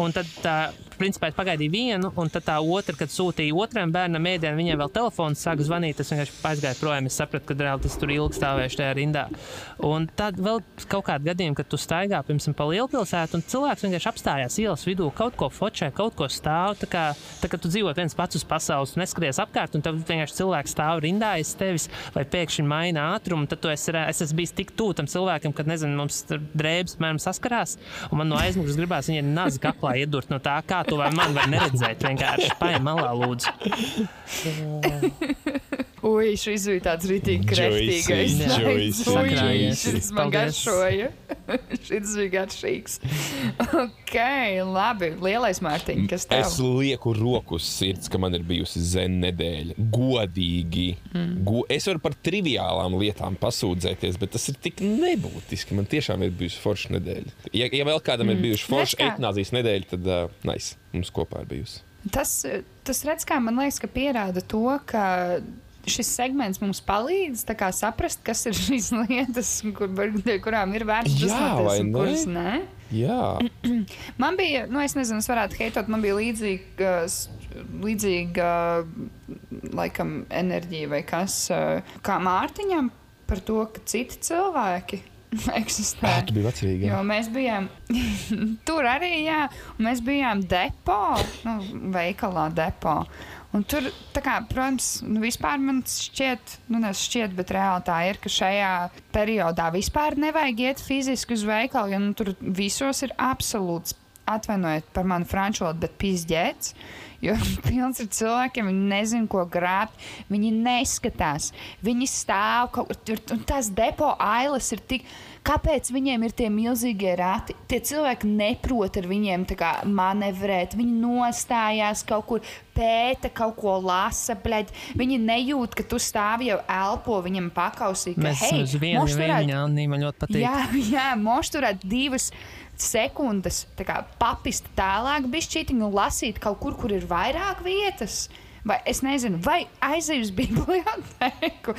un tad tā, principā, es pagaidīju vienu, un tad tā otra, kad sūtīja otram bērnam ēdienu, viņai vēl telefons sāka zvanīt. Es vienkārši aizgāju projām. Es sapratu, ka reāli tas tur ilgi stāvēšu tajā rindā. Un tad vēl kaut kādā gadījumā, kad tu staigā piemēram pa lielpilsētu, un cilvēks vienkārši apstājās ielas vidū, kaut ko fočē, kaut ko stāv. Tā kā, tā kā tu dzīvo viens pats uz pasaules, neskaties apkārt, un tev vienkārši cilvēks stāv rindā aiz tevis, vai pēkšņi maina ātrumu. Tad re- es esmu bijis tik tuvu tam cilvēkam, kad nezinu, mums drēbes mēram saskarās, un man no aizmugures gribās viņai nazi kaklā iedurt no tā, kā tu vai man vai neredzēt. Vienkārši paņem malā, lūdzu. Ui, šis bija tāds rītīgi. Sakrājies. Šis man Paldies. garšoja. šis bija garšīgs. ok, labi. Lielais Mārtiņ, kas tev? Es lieku roku uz sirds, ka man ir bijusi zen nedēļa. Godīgi. Mm. Go es varu par triviālām lietām pasūdzēties, bet tas ir tik nebūtiski. Man tiešām ir bijusi forša nedēļa. Ja, ja vēl kādam mm. ir bijusi forša Redz kā- nedēļa, tad uh, nice. Mums kopā ir bijusi. Tas, tas redz, kā man liekas, ka pierāda to, ka šis segments mums palīdz saprast, kas ir šīs lietas, kur, dēļ kurām ir vērts vai un kuras nē. Jā, Man bija, nu, es nezinu, es varētu heitot, man bija līdzīga, līdzīga laikam, enerģija vai kas, kā Mārtiņam, par to, ka citi cilvēki eksistē. ah, tu biji vecīga. Jo mēs bijām tur arī, jā, un mēs bijām depo, nu, veikalā depo. Un tur, kā, protams, nu, vispār man šķiet, nu, nevis šķiet, bet reāli tā ir, ka šajā periodā vispār nevajag iet fiziski uz veikalu, jo nu, tur visos ir absolūts, atvainojiet par manu franču valodu, bet pizģēts. Jo pilns ar cilvēkiem, viņi nezina, ko grābt. Viņi neskatās. Viņi stāv kaut kur un Tās depo ailes ir tik. Kāpēc viņiem ir tie milzīgie rati? Tie cilvēki neprot ar viņiem tā kā manevrēt. Viņi nostājās kaut kur, pēta kaut ko, lasa. Bļaļ. Viņi nejūt, ka tu stāvi jau elpo viņam pakausī. ka, Mēs "Hei, uz vienu moš turēt- man ļoti patīk. Jā, jā moš turēt divas sekundes, kā papist tālāk, bišķītiņu un lasīt kaut kur, kur ir vairāk vietas. Vai es nezinu, vai aiziet uz bibliotēku.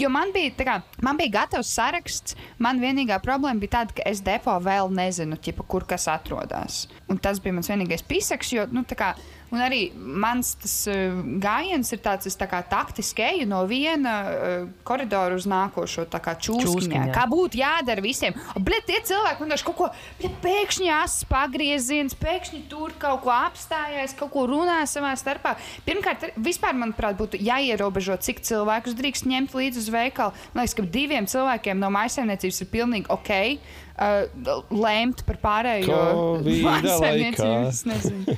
Jo man bija, kā, man bija gatavs saraksts. Man vienīgā problēma bija tāda, ka es depo vēl nezinu, ķipa, kur kas atrodas. Un tas bija mans vienīgais pisaks, jo, nu, kā Un arī mans tas uh, gājiens ir tāds, es tā kā taktiski eju no viena uh, koridora uz nākošo, tā kā čūskiņā. Kā būtu jādara visiem. Bļet, tie cilvēki vienkārši kaut ko, bļet, pēkšņi asas pagrieziens, pēkšņi tur kaut ko apstājās, kaut ko runā savā starpā. Pirmkārt, vispār, manuprāt, būtu jāierobežo, cik cilvēkus drīkst ņemt līdzi uz veikalu. Man liekas, ka diviem cilvēkiem no maisaimniecības ir pilnīgi ok. Uh, lēmt par pārējo nezinu.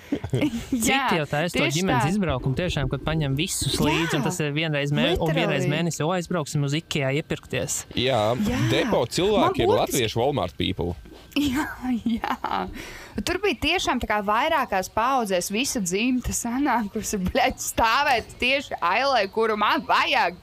Citi jau taisa to ģimenes tā. izbraukumu, tiešām, kad paņem visus Jā. līdzi. un Tas ir vienreiz, mē, un vienreiz mēnesī, o, aizbrauksim uz IKEA iepirkties. Jā, Jā. depo Man cilvēki ir burtiski- latviešu Walmart people. Jā, jā. Tur bija tiešām tā kā vairākās paudzēs visa dzimta sanākusi, bļaļ, stāvēt tieši ailē, kuru man vajag.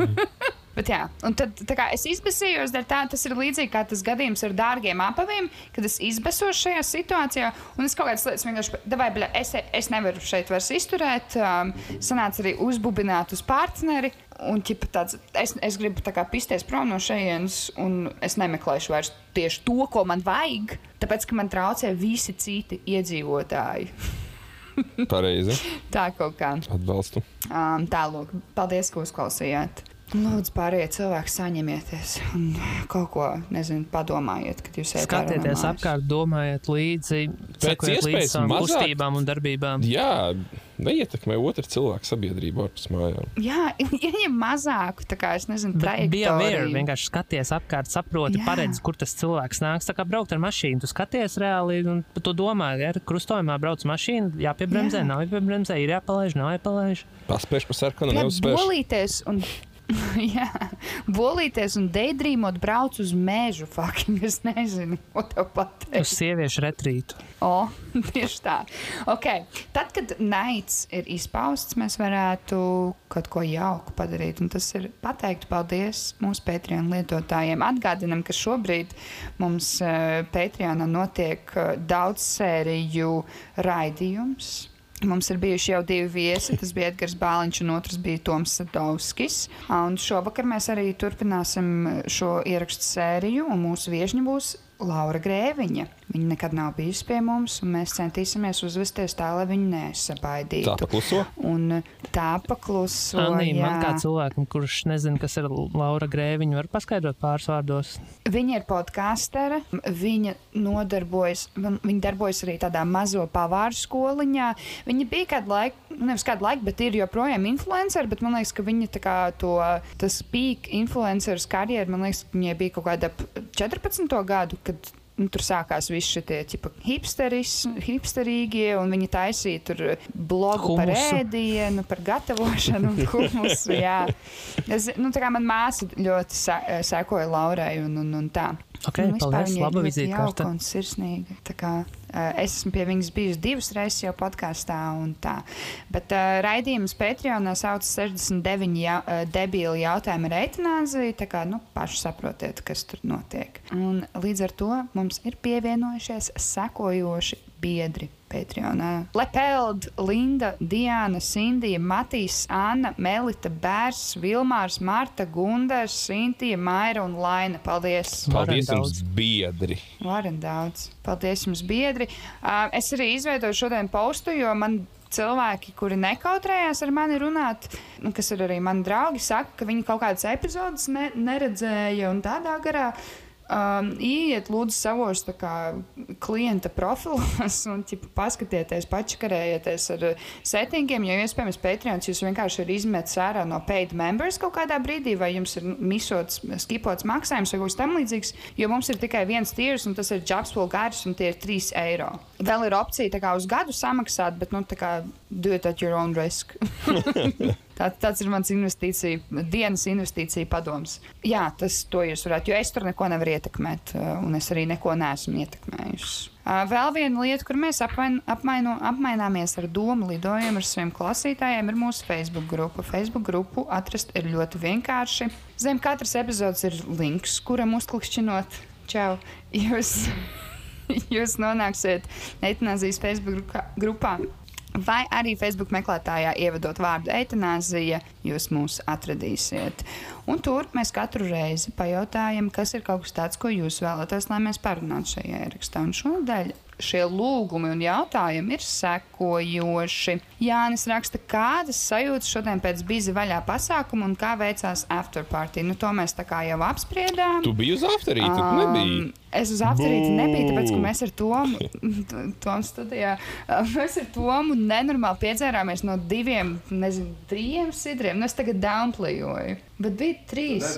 Bet jā, un tad kā es izbēsījos, tā tas ir līdzīgi kā tas gadījums ar dārgiem apaviem, kad es izbēsos šajā situācijā, un es kaut kādas lietas vienkārši, davai, bļa, es, es nevaru šeit vairs izturēt, um, sanāca arī uzbubināt uz partneri, un ķipa tāds, es, es gribu kā pisties prom no šejienes, un es nemeklēšu vairs tieši to, ko man vajag, tāpēc, ka man traucē visi citi iedzīvotāji. Pareizi. Tā kaut kā. Atbalstu. Um, Tālāk, paldies, ka uzklausījāt. Lūdzu, pārējie cilvēki saņemieties un kaut ko, nezinu, padomājiet, kad jūs ejat Skatieties apkārt, domājiet līdzi, sekojiet līdzi savām mazāk- kustībām un darbībām. Jā, neietekmē otru cilvēku sabiedrību ārpus mājām. Jā, ieņem mazāku, tā kā es nezinu, Bet Bija trajektoriju. vienkārši skaties apkārt, saproti, Jā. paredz, kur tas cilvēks nāks. Tā kā braukt ar mašīnu, tu skaties reāli un tu domā, ja ar krustojumā brauc mašīna, jāpiebremzē, Jā. nav jāpiebremzē, ir jāpalaiž, nav jāpalaiž. Paspēš pa sarkanu, neuzspēš. bolīties un. Jā, bolīties un deidrīmot brauc uz mežu. Fucking, es nezinu, ko tev Uz pateikt. sieviešu retrītu. O, tieši tā. Okay. Tad, kad naids ir izpausts, mēs varētu kaut ko jauku padarīt. Un tas ir pateikt paldies mūsu Patreon lietotājiem. Atgādinam, ka šobrīd mums uh, Patreonā notiek uh, daudz sēriju raidījums. Mums ir bijuši jau divi viesi. Tas bija Edgars Bāliņš, un otrs bija Toms Sadovskis. Un šovakar mēs arī turpināsim šo ierakstu sēriju, un mūsu viesņa būs Laura Grēviņa. Viņa nekad nav bijusi pie mums, un mēs centīsimies uzvesties tā, lai viņa nesabaidītu. Tā pakluso. Un tā pakluso. Anī, jā. man kā cilvēkam, kurš nezina, kas ir Laura Grēviņa, var paskaidrot pāris vārdos. Viņa ir podkāstere. Viņa nodarbojas, viņa darbojas arī tādā mazo pavāru skoliņā. Viņa bija kādu laiku, nu, nevis kādu laiku, bet ir joprojām influencer. Bet man liekas, ka viņa tā kā to tas peak influenceris karjeru, man liekas, ka viņai bija kaut kāda ap 14. gadu. Kad, Nu, tur sākās viss šie hipsterīgie, un viņi taisīja tur blogu par Humusu. ēdienu, par gatavošanu humusu. jā. Es, nu, tā kā man māsa ļoti sa sekoja Laurai un, un, un tā. Ok, Un vispār paldies, laba ļoti vizītkarte. jauka Un sirsnīga. Uh, es esmu pie viņas bijusi divas reizes jau podkāstā. un tā. Bet uh, raidījums Patreonā sauc 69 ja, uh, debīli jautājumi ar eitanāziju. Tā kā nu, paši saprotiet, kas tur notiek. Un līdz ar to mums ir pievienojušies sekojoši biedri. Patreonā. Lepeld, Linda, Diana, Sindija, Matīs, Anna, Melita, Bērs, Vilmārs, Marta, Gundars, Sintija, Maira un Laina. Paldies! Paldies Varam jums, biedri. Varam daudz. Paldies jums, biedri. Uh, es arī izveidoju šodien postu, jo man cilvēki, kuri nekautrējās ar mani runāt, kas ir arī mani draugi, saka, ka viņi kaut kādas epizodes ne, neredzēja un tādā garā. Um, iet, lūdzu, savos kā, klienta profilos un ķipa, paskatieties, pačakarējieties ar settingiem. Jo, iespējams, Patreons jūs vienkārši ir izmetis ārā no paid members kaut kādā brīdī, vai jums ir misots, skipots maksājums vai kaut kas tamlīdzīgs. Jo mums ir tikai viens tiers, un tas ir Jobspool gars, un tie ir 3 eiro. Vēl ir opcija kā uz gadu samaksāt, bet, nu, kā do it at your own risk. Tā, tāds ir mans investīcija, dienas investīcija padoms. Jā, tas to jūs varētu, jo es tur neko nevaru ietekmēt, uh, un es arī neko neesmu ietekmējusi. Uh, Vēl viena lieta, kur mēs apvain, apmaino, apmaināmies ar domu lidojumu ar saviem klausītājiem, ir mūsu Facebook grupa. Facebook grupu atrast ir ļoti vienkārši. Zem katras epizodes ir links, kuram uzklikšķinot. Čau! Jūs, jūs nonāksiet Eitanāzijas Facebook grupā. Vai arī Facebook meklētājā ievadot vārdu eitanāzija, jūs mūs atradīsiet. Un tur mēs katru reizi pajautājam, kas ir kaut kas tāds, ko jūs vēlaties, lai mēs parunātu šajā ierakstā. Un šonadēļ šie lūgumi un jautājumi ir sekojoši. Jānis raksta, kādas sajūtas šodien pēc bizi vaļā pasākuma un kā veicās afterparty. Nu, to mēs tā kā jau apspriedām. Tu biji uz afterīti, tu nebiji. Es uz apziņu nebiju, tāpēc, ka mēs ar Tomu, Tomu studijā, mēs ar Tomu nenormāli piedzērāmies no diviem, nezinu, trījiem sidriem. Nu, es tagad downplayoju, bet bija trīs.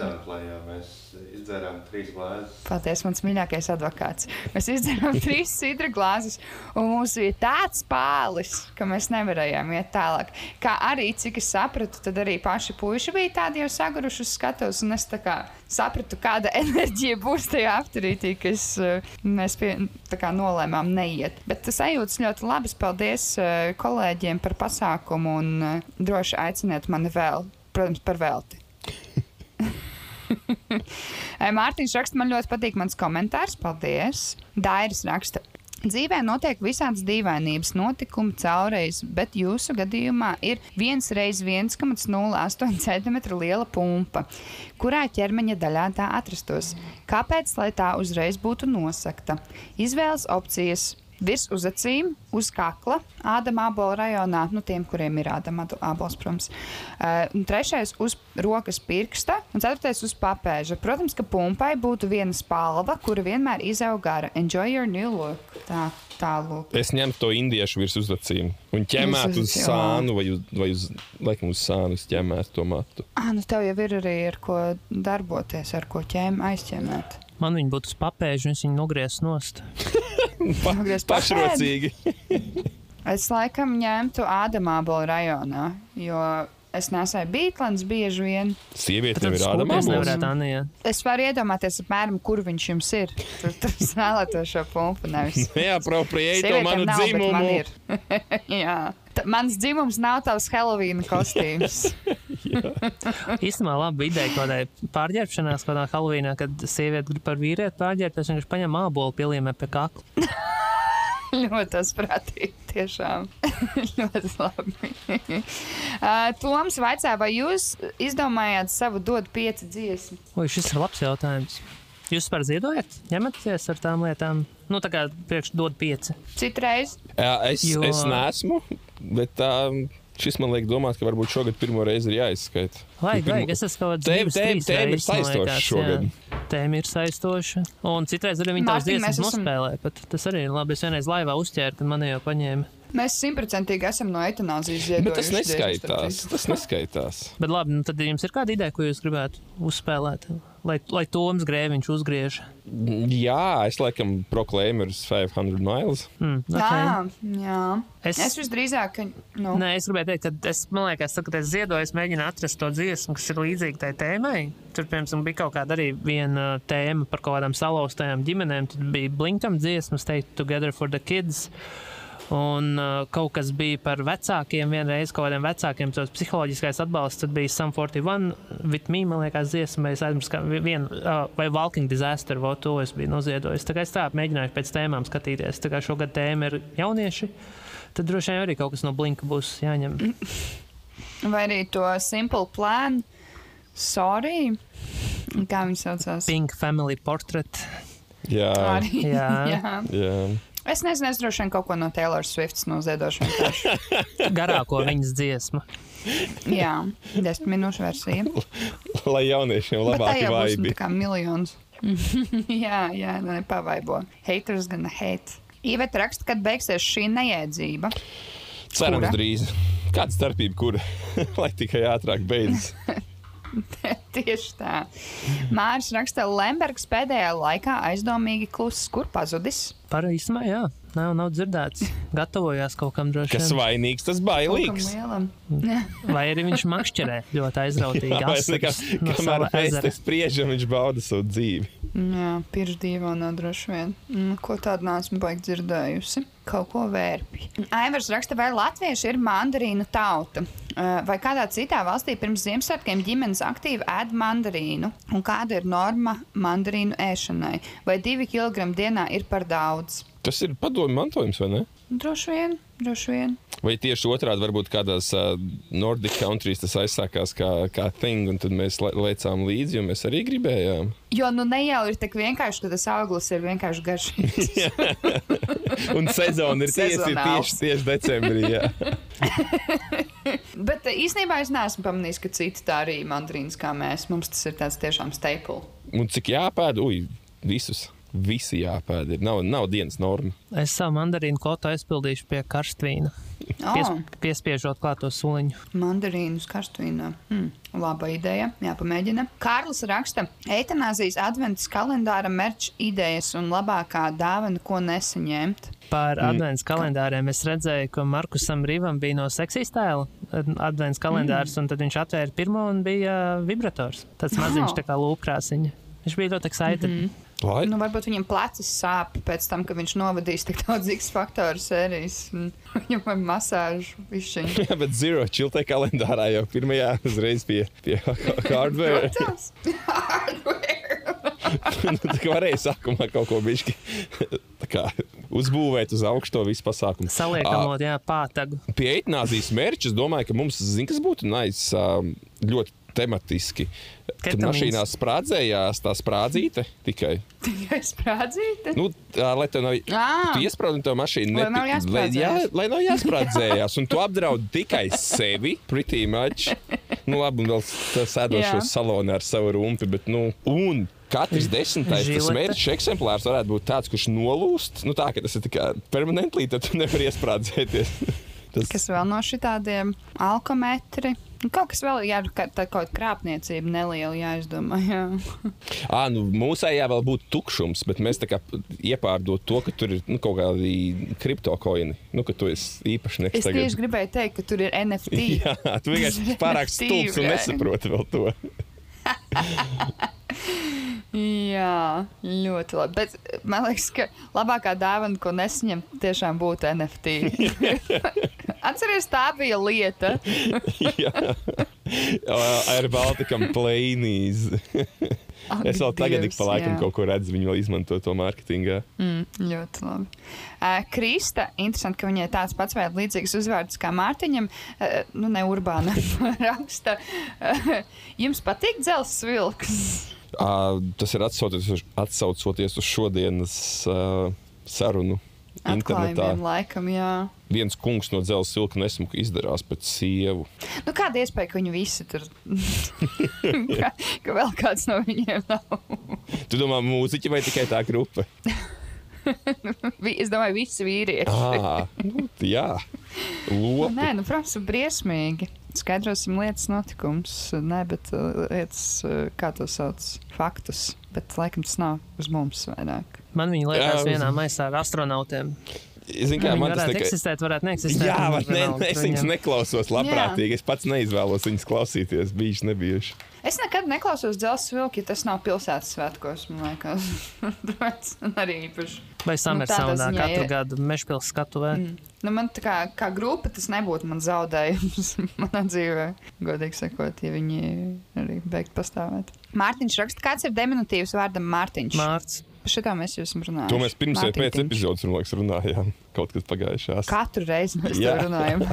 Mēs izdzērām trīs glāzes. Paldies, mans mīļākais advokāts. Mēs izdarījām trīs sidra glāzes, un mums bija tāds pālis, ka mēs nevarējām iet tālāk. Kā arī, cik es sapratu, tad arī paši puiši bija tādi jau saguruši uz skatuves, un es tā kā sapratu, kāda enerģija būs tajā apturītī, kas uh, mēs pie, kā nolēmām neiet. Bet tas sajūtas ļoti labas. Paldies uh, kolēģiem par pasākumu, un uh, droši aiciniet mani vēl, protams, par velti. Eh, Mārtiņš raksta, man ļoti patīk mans komentārs. Paldies! Dairis raksta. Dzīvē notiek visādas dīvainības, notikumi caurreiz, bet jūsu gadījumā ir 1 reiz 1,08 cm liela pumpa, kurā ķermeņa daļā tā atrastos. Kāpēc, lai tā uzreiz būtu nosakta? Izvēles opcijas virs uz acīm, uz kakla, ādama abola rajonā, nu, tiem, kuriem ir ādama abols, protams. Uh, un trešais uz rokas pirksta, un ceturtais uz papēža. Protams, ka pumpai būtu viena spalva, kura vienmēr izauga gara. Enjoy your new look. Tā, tālāk. Es ņemtu to indiešu virs uzacīm un ķemētu uz uz- sānu vai uz, vai uz, laikam, uz sānu, ķemētu to matu. Ah, nu tev jau ir arī ar ko darboties, ar ko ķēmu aizķemēt. Man viņa būtu uz papēža, un es viņu nogriezu nost. Pa, pašrocīgi. Es laikam ņemtu ādama abola rajonā, jo es nesēju bītlens bieži vien. Sieviete tev ir tas Anija. Es varu iedomāties, apmēram, kur viņš jums ir. Tur tur es vēlētos šo pumpu. Nevis. Neapropriēji to Sievietēm manu nav, dzimumu. man ir. Jā. T mans dzimums nav tavs Halloween kostīms. Īstenībā labi ideja kaut kādai pārģērbšanās, kaut kādā Halloweenā, kad sieviete grib par vīrieti pārģērbties, viņš paņem ābolu pieliemē pie kakla. ļoti tas prātīgi. Tiešām ļoti labi. uh, Toms vaicā, vai jūs izdomājāt savu dod pieci dziesmu? Ui, šis ir labs jautājums. Jūs par ziedojat? Ņematies ar tām lietām? Nu, tā kā priekš dod pieci. Citreiz Jā, es, Jo- es neesmu, bet tā, šis man liek domāt, ka varbūt šogad pirmo reizi ir jāizskaita. Vajag, Pirmo- vajag. Es esmu kaut Tēma- kāds tēma- tēma ir saistoša šogad. Tēma ir saistoša. Un citreiz arī viņi tās dziesmas esam- nospēlē. Bet tas arī ir labi. Es vienreiz laivā uzķēru, kad man jau paņēma. mēs simtprocentīgi esam no eitanāzijas Bet tas ziedojuši neskaitās. Tas neskaitās. Bet labi, nu tad jums ir kāda ideja, ko jūs gribētu uzspēlēt? Lai, lai Toms Grēviņš uzgriež. Jā, es laikam proklēmers 500 miles. Mm, okay. Jā, jā. Es- Es, es visdrīzāk, ka. Nu, Nē, es gribēju teikt, ka es, man liekas, tā, kad es ziedoju, es mēģinu atrast to dziesmu, kas ir līdzīga tai tēmai. Tur, piemēram, bija kaut kāda arī viena tēma par kaut kādām salauztajām ģimenēm. Tad bija Blinkam dziesma, Stay Together for the Kids. Un uh, kaut kas bija par vecākiem, vienreiz kaut kādiem vecākiem, tas psiholoģiskais atbalsts. Tad bija Sam 41, with me, man liekas, dziesma, es aizmirsu, ka viena, uh, vai Walking Disaster, vai to es biju noziedojis. Tā kā es tā mēģināju pēc tēmām skatīties. Tā kā šogad tēma ir jaunieši, tad droši vien arī kaut kas no Blinka būs jāņem. vai arī to Simple Plan, Sorry. Kā viņi saucās? Pink Family Portrait. Jā, Arī. Jā. jā. jā. Es nezinu, es droši vien kaut ko no Taylor Swifts noziedošu. vienkārši. Garāko viņas dziesmu. Jā, desmit minūšu versija. Lai jauniešiem būs nu, vaibi. tā kā miljons. jā, jā, lai pavaibo. Haters gonna hate. Iveta raksta, kad beigsies šī neiedzība. Cerams, Kura? drīz. Kāda starpība, kur? Lai tikai ātrāk beidzas. Tieši tā. Mārcis raksta, Lembergs pēdējā laikā aizdomīgi kluss, kur pazudis. Par īstenībā, jā, nav, nav dzirdēts. Gatavojās kaut kam droši Kas vainīgs, tas bailīgs. Vai arī viņš makšķerē ļoti aizrautīgi. Jā, asaras no kamēr mēs te spriežam, viņš bauda savu dzīvi. Jā, pirms dīvainā droši vien. Mm, Ko tādu neesmu baigi dzirdējusi. Kaut ko vērpī. Aivars raksta, vai latvieši ir mandarīnu tauta? Vai kādā citā valstī pirms Ziemassvētkiem ģimenes aktīvi ēd mandarīnu? Un kāda ir norma mandarīnu ēšanai? Vai divi kilogrami dienā ir par daudz? Tas ir padomju mantojums, vai ne? Droši vien, droši vien. Vai tieši otrādi, varbūt kādās uh, Nordic countries tas aizsākās kā, kā thing, un tad mēs le- lecām līdzi, jo mēs arī gribējām. Jo nu ne jau ir tik vienkārši, ka tas auglis ir vienkārši garšīgs. Un sezona ir tieši, tieši, tieši decembrī. Bet īstenībā es neesmu pamanījis, ka citi tā arī mandarīnas kā mēs. Mums tas ir tāds tiešām staple. Un cik jāpēd, ui, visus. Visi jāpēd. Ir. Nav, nav dienas norma. Es savu mandarīnu kvotu aizpildīšu pie karstvīna, pies, Oh, piespiežot klāt to suliņu. mandarīnus karstvīnā. Hmm, laba ideja. Jāpamēģina. Kārlis raksta, eitanāzijas adventas kalendāra merch idejas un labākā dāvana, ko nesaņemt. Par Mm. adventas kalendāriem es redzēju, ka Markusam Rīvam bija no seksijas tēla adventas kalendārs, mm. un tad viņš atvēra pirmo un bija vibrators. Tas maziņš Oh. tā kā lūkrāsiņa. Viņš bija ļoti excited. Mm -hmm. Lai Nu, varbūt viņam plecs sāp pēc tam, ka viņš novadīs tik daudz X faktoru sērijas. Viņam vajag masāžu višķiņu. Jā, bet zero čiltē kalendārā jau pirmajā uzreiz pie, pie hardware. Tas hardware. nu, tā kā varēja sākumā kaut ko bišķi kā uzbūvēt uz augšu to visu pasākumu. Saliekamot, jā, pātagu. Pie eitanāzijas mērķa es domāju, ka mums, zin, kas būtu nice, um, ļoti tematiski. Kad mašīnā sprādzējās tā sprādzīte tikai. Tikai sprādzīte. Nu, tā, lai tev nav, tu iesprādzi to mašīnu, Lai nav lai, jā, lai nav jāsprādzējās, un tu apdraudi tikai sevi, pretty much. Nu, labi, un vēl sēdošos salonā ar savu rumpi, bet, nu, un katrs desmitais mērķis eksemplārs varētu būt tāds, kurš nolūst. Nu, tā, ka tas ir tikai permanently, tad tu nevari iesprādzēties. Tas, Kas vēl no šitādiem alkometri? Nu, Kaut kas vēl, jā, ka tā kaut kāda krāpniecība neliela jāizdomā. Jā. À, nu, mūsējā vēl būtu tukšums, bet mēs tā kā iepārdot to, ka tur ir nu, kaut kādi kriptokoini. Nu, ka tu esi īpašnieks Es tagad. tieši gribēju teikt, ka tur ir NFT. Jā, tu vienkārši pārāk stulbs un nesaproti vēl to. Jā, ļoti labi. Bet eh, man liekas, ka labākā dāvana, ko nesaņem, tiešām būtu NFT. Atcerieties, tā bija lieta. Jā, ar Baltikam plēnīs. Es vēl tagad ik pa laikam jā. kaut ko redzu, viņi vēl izmanto to mārketingā. Mm, ļoti labi. Uh, Krista, interesanti, ka viņai tāds pats vai līdzīgs uzvārds kā Mārtiņam, uh, nu ne urbāna raksta. Uh, jums patīk dzelzs vilks? Uh, tas ir atsaucoties uz, atsaucoties uz šodienas uh, sarunu. Internetā laikam, jā. viens kungs no dzelzceļa silka nesmuka izdarās pēc sievu. Nu, kāda iespēja, ka viņi visi tur, ka, ka vēl kāds no viņiem nav? Tu domā, mūziķi vai tikai tā grupa? Es domāju, visi vīrieši. Ah, nu, jā, lopi. Nē, nu, protams, briesmīgi. Skaidrosim lietas notikums, ne, bet uh, lietas, uh, kā to sauc, faktus. Bet, laikam, tas nav uz mums vairāk. Man viņa liekas Jā, vienā maisā ar astronautiem. Zini, kā man tas varētu tikai. eksistēt, varētu neeksistēt. Jā, bet ne, ne, es viņiem. neklausos labprātīgi. Es pats neizvēlos viņus klausīties. Bijuši, nebijuši. Es nekad neklausos dzelzceļa vilku, ja tas nav pilsētas svētkos, man liekas. Tāpēc arī īpaši. Vai Samersaundā ziņā katru ir- gadu mešpils skatuvē. Mm. Nu, man tā kā, kā grupa tas nebūtu man zaudējums manā dzīvē, godīgi sakot, ja viņi arī beigtu pastāvēt. Mārtiņš raksta, kāds ir diminutīvs vārdam Mārtiņš? Mārts. Par šitā mēs esam runājuši. To mēs pirms vai pēc epizodes, liekas, runājām. Kaut kas pagājušās. Katru reizi mēs Jā. to runājam.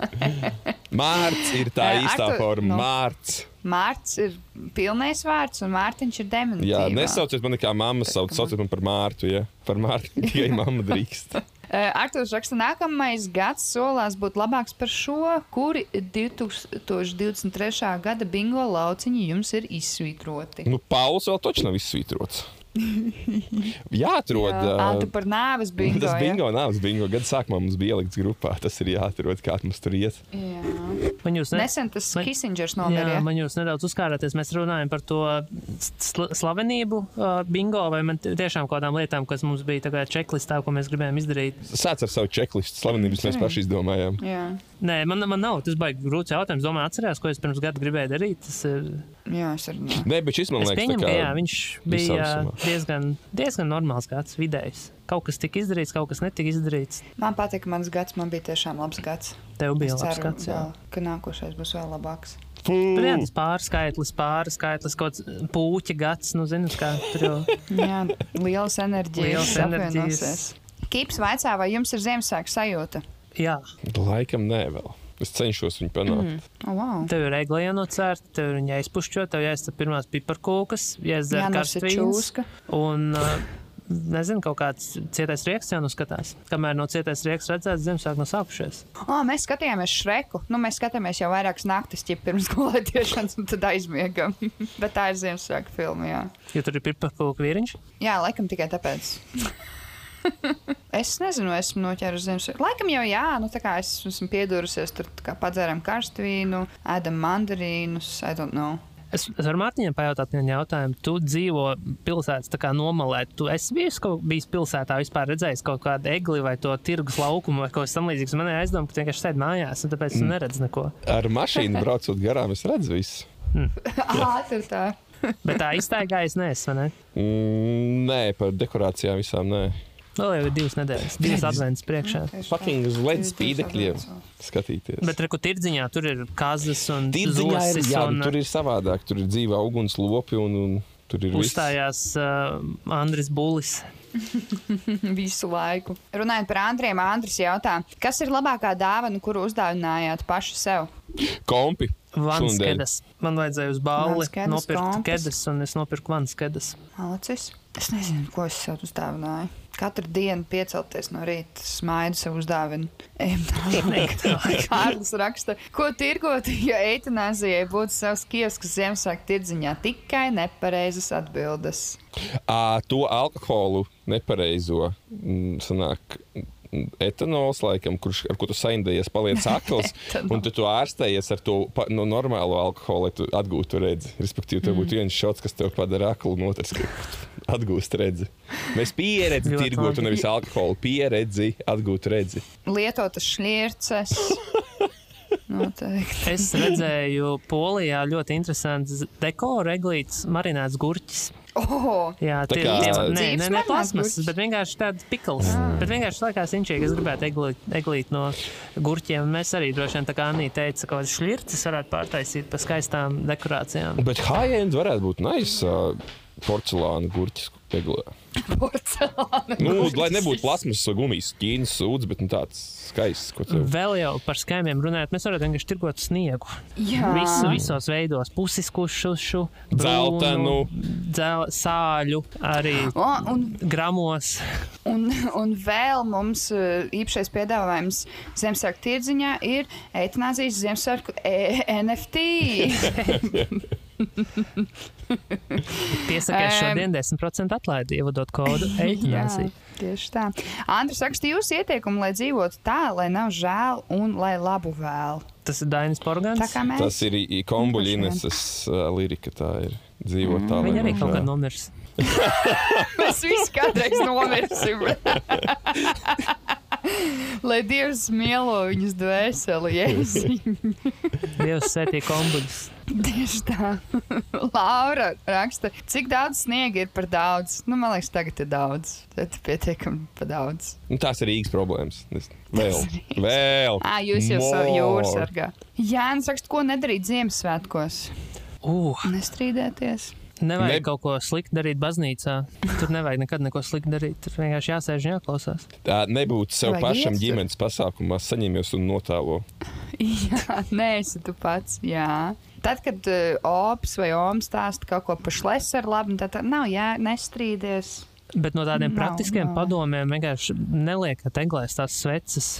Mārts ir tā īstā Artur, forma. nu. Mārts. Mārts ir pilnais vārds, un Mārtiņš ir diminutīvs. Jā, nesauciet mani kā mamma, sauc, sauciet man par Mārtu. Ja? Par Mārtu tikai mamma drīkst. Arktūrs raksta, nākamais gads solās būt labāks par šo, kuri 2023. gada bingo lauciņi jums ir izsvītroti. Nu, Pauls vēl taču nav izsvītrots. Jāatrod. Jā, ā, tu par nāves bingo. Tas bingo nav bingo. Gada sākumā mums bija ielikts grupā. Tas ir jāatrod, kā mums tur iet. Jā. Man jūs ne... Nesen tas Man- Kissingers Jā, nomira. man jūs nedaudz uzkārāties. Mēs runājam par to sl slavenību uh, bingo vai man tiešām kaut kādām lietām, kas mums bija tagad čeklistā, ko mēs gribējām izdarīt. Sāc ar savu čeklistu. Slavenības mēs paši izdomājām. Jā. Nē, man, man nav. Tas baigi grūts jautājums. Domāju, atcerās, ko es pirms gada gribēju darīt. Tas ir. jā, es arī. nē. Bet šis man liekas, pieņemu, tā ka jā, viņš visam bija sumā. Diezgan, diezgan normāls gads, vidējs. Kaut kas tika izdarīts, kaut kas netika izdarīts. Man patīk, ka mans gads man bija tiešām labs gads. Tev bija Es labs ceru, gads. Jā. vēl, ka nākošais būs vēl labāks. Tur jā, tas pārskaitlis, pārskaitlis, kaut kāds puķa gads, nu, zini, kā tur jau. Jā, lielas enerģijas. Lielas enerģijas. apvienosies. Kips vaicā, vai jums ir Ziemassvētku sajūta? Jā, Laikam nē, vēl. Es cenšos viņu panākt. Mm. Oh, wow. tev ir egli jānocērt, tev ir viņa aizpušķot, tev jāizsaka pirmās piparkūkas, jāizdzer karstvīns. Un uh, nezinu, kaut kāds cietais rieks jau nu skatās. Kamēr no cietais rieks redzēts, Ziemassvētku nav sākušies. Oh, mēs skatījāmies Šreku. Nu, mēs skatāmies jau vairākas naktis, ja pirms gulētiešanas, un tad aizmiegam. Bet tā ir Ziemassvētku filma. Jā, Jo tur ir piparkūka vīriņš. jā laikam tikai tāpēc. es nezinu, esmu noķērusi Ziemassvētku. Laikam jau jā, nu tā kā es esmu piedurusies, tur kā padzēram karstu vīnu, ēdam mandarīnus, I don't know. Es, es varu Mārtiņam pajautāt vienu jautājumu. Tu dzīvo pilsētas tā kā nomalē. Tu esi bijis, bijis pilsētā, vispār redzējis kaut kādu egli vai to tirgus laukumu vai kaut kas tamlīdzīgs. Man ir aizdomā, ka tu vienkārši sēdi mājās un tāpēc mm. neredz neko. Ar mašīnu braucot garām, es redzu visu. Ātri tā. Bet tā iztaigājas neesmu, vai ne? Mm, nē, par dekorācijām visām nē. Vēl jau ir divas nedēļas, divas adventas priekšā. Fucking uz LED spīdekļiem skatīties. Bet reku tirdziņā tur ir kazas un Tirdziņā ir, jā, un tur ir savādāk. Tur ir dzīva ugunslopi un, un tur ir viss. uzstājās uh, Andris Bulis. Visu laiku. Runājot par Andriem, Andris jautā, kas ir labākā dāvana, kuru uzdāvinājāt paši sev? Kompi. Šundēļ. Vanskedas. Man vajadzēja uz balli Vanskedas, nopirkt kompis. kedas, un es nopirku vanskedas. Malacis. Es nezinu, ko es sev uzdāvināju. Katru dienu piecelties no rīta, smaidu sev uzdāvinu. Kārlis raksta, ko tirgot, ja eitanāzijai būtu savs kiosks Ziemassvētku tirdziņā. Tikai nepareizas atbildes. À, to alkoholu nepareizo mm, sanāk. Mm, Etanols, laikam, kurš, ar ko tu saindējies, paliec akls, un tu, tu ārstējies ar to pa, no normālo alkoholu, lai tu atgūtu redzi. Respektīvi, tev būtu viens šots, kas tev padara aklu, un otrs, ka atgūst redzi. Mēs pieredzi tirgotu, nevis alkoholu. Pieredzi, atgūt redzi. Lietotas šķirces. Noteikti. Es redzēju, Polijā ļoti interesants dekoru eglītes, marinēts gurķis. Oh, Jā, Tā tie ir ne, Dzīves ne, ne marinēts plasmas, gurķis? bet vienkārši tāds pikls. Bet vienkārši likās inčīgi, es gribētu eglīt, eglīt no gurķiem. Mēs arī droši vien, tā kā Anī teica, ka šļircis varētu pārtaisīt pa skaistām dekorācijām. Bet high-end varētu būt nice uh, porcelāna gurķis. Eglē. porcelāna. Nu, lai nebūtu plasmas gumijas, ķīnas sūds, bet nu, tāds skaists. ko tev- Vēl jau par skaimiem runājot, mēs varētu vienkārši tirgot sniegu. Jā. Visu, visos veidos, pusiskušu, Dzeltenu. dzel, sāļu, arī O, un gramos. Un, un vēl mums uh, īpašais piedāvājums Ziemassvētku tirdziņā ir eitanāzijas Ziemassvētku e NFT. Piesakies Em. šodien 10% atlaidi, ievadot kodu eitanāzija. tieši tā. Andris raksta jūsu ieteikumu, lai dzīvotu tā, lai nav žēl un lai labu vēl. Tas ir Dainis Porgans. Tā kā mēs. Tas ir i- kombuļu Vienkārši Ineses uh, lirika. Tā ir dzīvot tā, lai Viņa arī kaut kad nomirs. Mēs visi kādreiz nomirsim. Lai Dievs mielo viņus dvēseli, jēziņ. Dievs sētīja kombuļus. Tieši tā. Laura raksta, cik daudz sniega ir par daudz. Nu, man liekas, tagad ir daudz. Tad pietiekami par daudz. Nu, tās ir īgas problēmas. Vēl, vēl. Ā, jūs jau savu More. jūras sargā. Jānis raksta, ko nedarīt Ziemassvētkos. Uh, Nestrīdēties. nevajag Ne- kaut ko sliktu darīt baznīcā. Tur nevajag nekad neko sliktu darīt. Tur vienkārši jāsēž un jāklausās. Tā nebūtu sev Vajag pašam iet ģimenes pasākumā, saņemies un notālo. Jā, nē, esi tu pats. Jā. Tad, kad uh, ops vai oms stāsta kaut ko par šlesaru labi, tad nav jā, nestrīdies. Bet no tādiem Nav, praktiskiem nav. padomiem vienkārši neliekat eglēs tās sveces.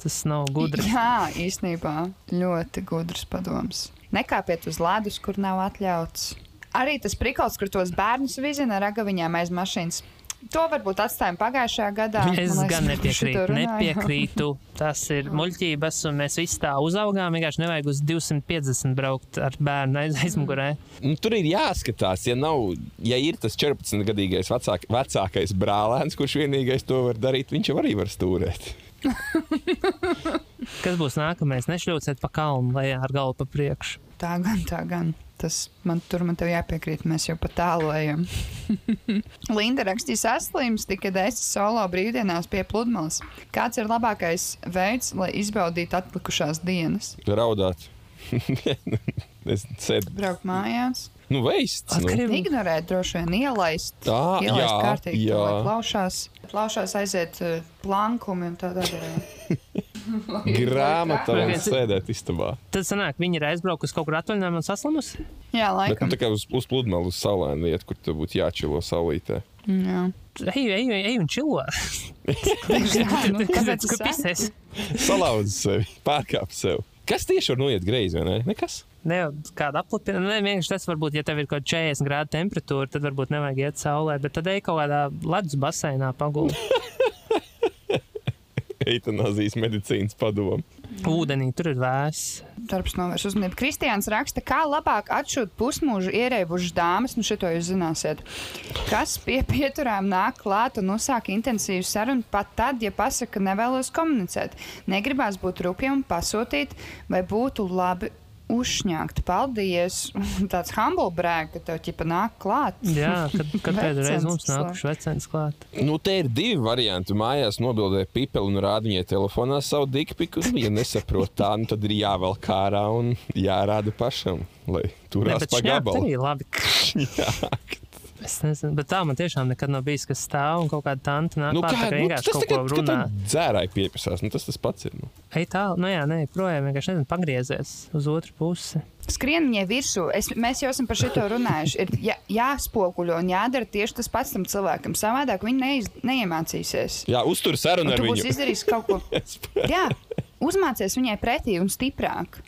Tas nav gudri. Jā, īstenībā ļoti gudrs padoms. Nekāpiet uz ledus, kur nav atļauts. Arī tas prikals, kur tos bērnus vizina ar agaviņām aiz mašīnas. To varbūt atstājam pagājušajā gadā. Es liekas, gan nepiekrītu. nepiekrītu. Tas ir muļķības, un mēs visi tā uzaugām. Vienkārši nevajag uz 250 braukt ar bērnu aiz aizmugurē. Nu, tur ir jāskatās, ja, nav, ja ir tas 14-gadīgais vecāk, vecākais brālēns, kurš vienīgais to var darīt, viņš jau arī var stūrēt. Kas būs nākamais? Nešļūciet pa kalnu lejā ar galvu pa priekšu. Tā gan, tā gan. Tas man tur man tev jāpiekrīt, mēs jau pat tālojam. Linda rakstīs saslims, kad es solo brīvdienās pie pludmales. Kāds ir labākais veids, lai izbaudītu atlikušās dienas? Raudāt. es sēdu. Braukt mājās, Nu, veists. Nu. Atkarība. ignorēt, droši vien ielaist. Tā, ielaist jā, kārtīgi, jā. lai plaušās, plaušās aiziet uh, plankumi un tādā veidā. Grāmatā un Viens- sēdēt istabā. Tad sanāk, viņi ir aizbraukuši kaut kur atvaļinājumā un saslimusi. Jā, Bet nu, laikam. tā kā uz, uz pludmales, uz saulēnu vietu, kur tur būtu jāčilo saulītē. Jā. Ej, ej, ej un čilo. Nu, kāpēc es pisēs? Salauz sevi, pārkāp sevi. Kas tieši var noiet greizi, vai ne? Nekas. Ne kāda aplipina. Ne, vienkārši tas varbūt, ja tev ir kaut kāda 40 grādu temperatūra, tad varbūt nevajag iet saulē, bet tad ej kaut kādā ledus baseinā pagulēt. Eitanāzijas medicīnas padomu. Ūdenī tur ir vēss. Darbs novērš uzmanību. Kristiāns raksta, kā labāk atšūt pusmūžu ierēbušas dāmas, nu šito jūs zināsiet, kas pie pieturām nāk klāt un uzsāk intensīvu sarunu pat tad, ja pasaka, ka nevēlos komunicēt. Negribās būt rupjam un pasūtīt, vai būtu labi uzšņākt. Paldies! Tāds humble brag, ka tev ķipa nāk klāt. Jā, kad, kad pēdējā reizē mums nākuši vecens klāt. Nu, te ir divi varianti. Mājās nobildē pipeli un rāda viņai telefonā savu dikpiku. Nu, Ja nesaprot tā, nu, tad ir jāvelk ārā un jārāda pašam, lai Ne, turās bet pa gabalu. arī labi. Jā, Es nezinu, bet tā man tiešām nekad nav bijis, kas stāv un kaut kāda tanta nāk nu, klāt, kā, nu, tas kaut ko tagad, runā. dzērāji piepisās, nu, tas tas pats ir. Nu. Ej tālu, nu jā, nē, projām vienkārši nezinu, pagriezies uz otru pusi. Skrien viņai virsū. Es, mēs jau esam par šo runājuši. Ir jā, jāspoguļo un jādara tieši tas pats tam cilvēkam. Savādāk viņi neiz, neiemācīsies. Jā, uztur sarunu Un ar viņu. izdarījis kaut ko. Jā, uzmācies viņai pretī un stiprāk.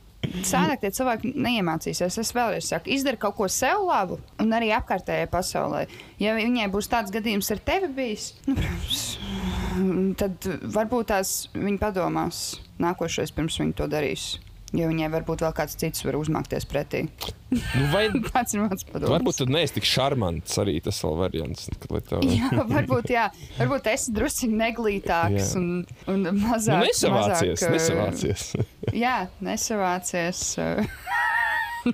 Sādāk tie cilvēki neiemācīsies. Es vēlreiz saku, izdara kaut ko sev labu un arī apkārtējai pasaulē. Ja viņai būs tāds gadījums ar tevi bijis, nu, tad varbūt tās viņa padomās nākošais pirms viņa to darīs. Jo viņai varbūt vēl kāds cits var uzmākties pretī. Nu, vai, Tāds ir mans padoms. varbūt tad neesi tik šarmants arī tas vēl variants. Tev... Jā, varbūt, jā. varbūt es esmu drusku neglītāks Jā. un, un Nu, mazāk. nesavācies, mazāk, uh, nesavācies. Jā, nesavācies.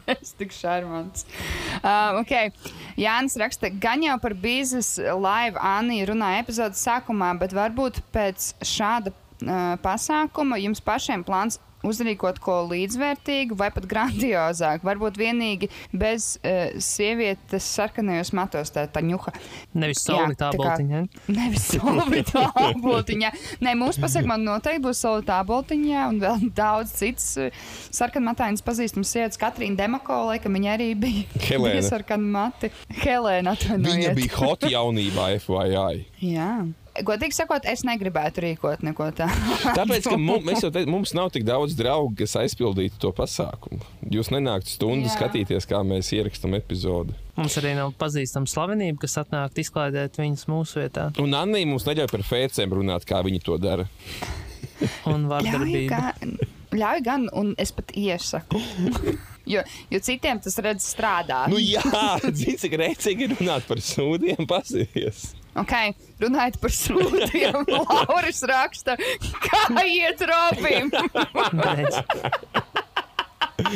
Es tik šarmants. Uh, okay. Jānis raksta, gan jau par bīzes live Anija runāja epizodes sākumā, bet varbūt pēc šāda uh, pasākuma jums pašiem plāns uzrīkot ko līdzvērtīgu vai pat grandiozāku. Varbūt vienīgi bez uh, sievietes sarkanajos matos, tā tā ņuha. Nevis solītā boltiņa. Nevis solītā boltiņā. Nē, mūsu pasakā noteikti būs solītā boltiņā un vēl daudz cits eh, sarkanmatainas pazīstams sievietes. Katrīna Demako, laikam viņa arī bija. Helēna. bija sarkanmati. Helēna Viņa atvainojiet. bija hot jaunībā, FYI. Jā. Godīgi sakot, es negribētu rīkot neko tādu. Tāpēc, ka mums, te, mums nav tik daudz draugu, kas aizpildītu to pasākumu. Jūs nenāktu stundu Jā. skatīties, kā mēs ierakstām epizodi. Mums arī nav pazīstama slavenība, kas atnāk izklaidēt viņas mūsu vietā. Un Anna mums neļauj par fēcēm runāt, kā viņi to dara. Un Ļauj vardarbība. gan, ļauj gan, un es pat iesaku. Jo, jo citiem tas redz strādā. Nu, jā, cik rēcīgi runāt par sūdiem, pasies. Okay, runājot par sūdiem, Lauris raksta, kā iet Robim.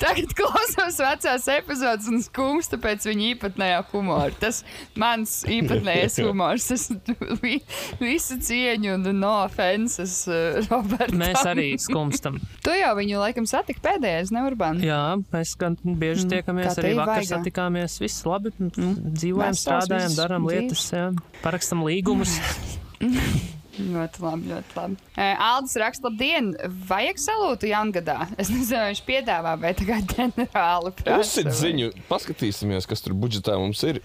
Tagad klausos vecās epizodes un skumstu pēc viņa īpatnējā humora. Tas mans īpatnējais humors. Es vi, visu cieņu un no offenses, uh, Roberts. Mēs arī skumstam. Tu jau viņu laikam satika pēdējais, ne Urban? Jā, mēs gan bieži Mm, tiekamies. Arī vakar vajag? satikāmies. Viss labi. Dzīvojam, Vesels strādājam, darām lietas, jā. parakstam līgumus. Ļoti labi, ļoti labi. Aldis raksta, labdien, vajag salūtu jaungadā. Es nezinu, vai viņš piedāvā, vai tā kā ģenerāli prasa. Uzsit ziņu, paskatīsimies, kas tur budžetā mums ir.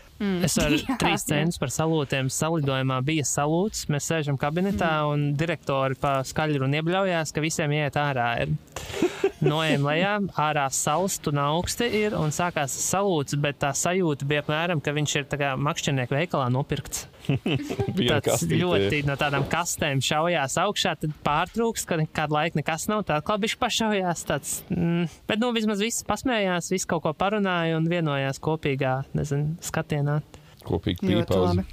Es ar Jā, trīs centus par salūtiem salidojumā bija salūts. Mēs sēžam kabinetā un direktori pa skaļru un iebļaujās, ka visiem iet ārā. Ir. Noejam lejā, ārā salst un augsti ir un sākās salūts, bet tā sajūta bija apmēram, ka viņš ir tā kā makšķernieku veikalā nopirkts. Kastīte. ļoti no tādām kastēm šaujās augšā, tad pārtrūkst, kad kādu laiku nekas nav. Tā kā viņš pašaujās. Tāds, mm, bet nu vismaz viss pasmējās, viss kaut ko parunāja un vienojās kopīgā nezinu, skatienā. Kopīgi labi.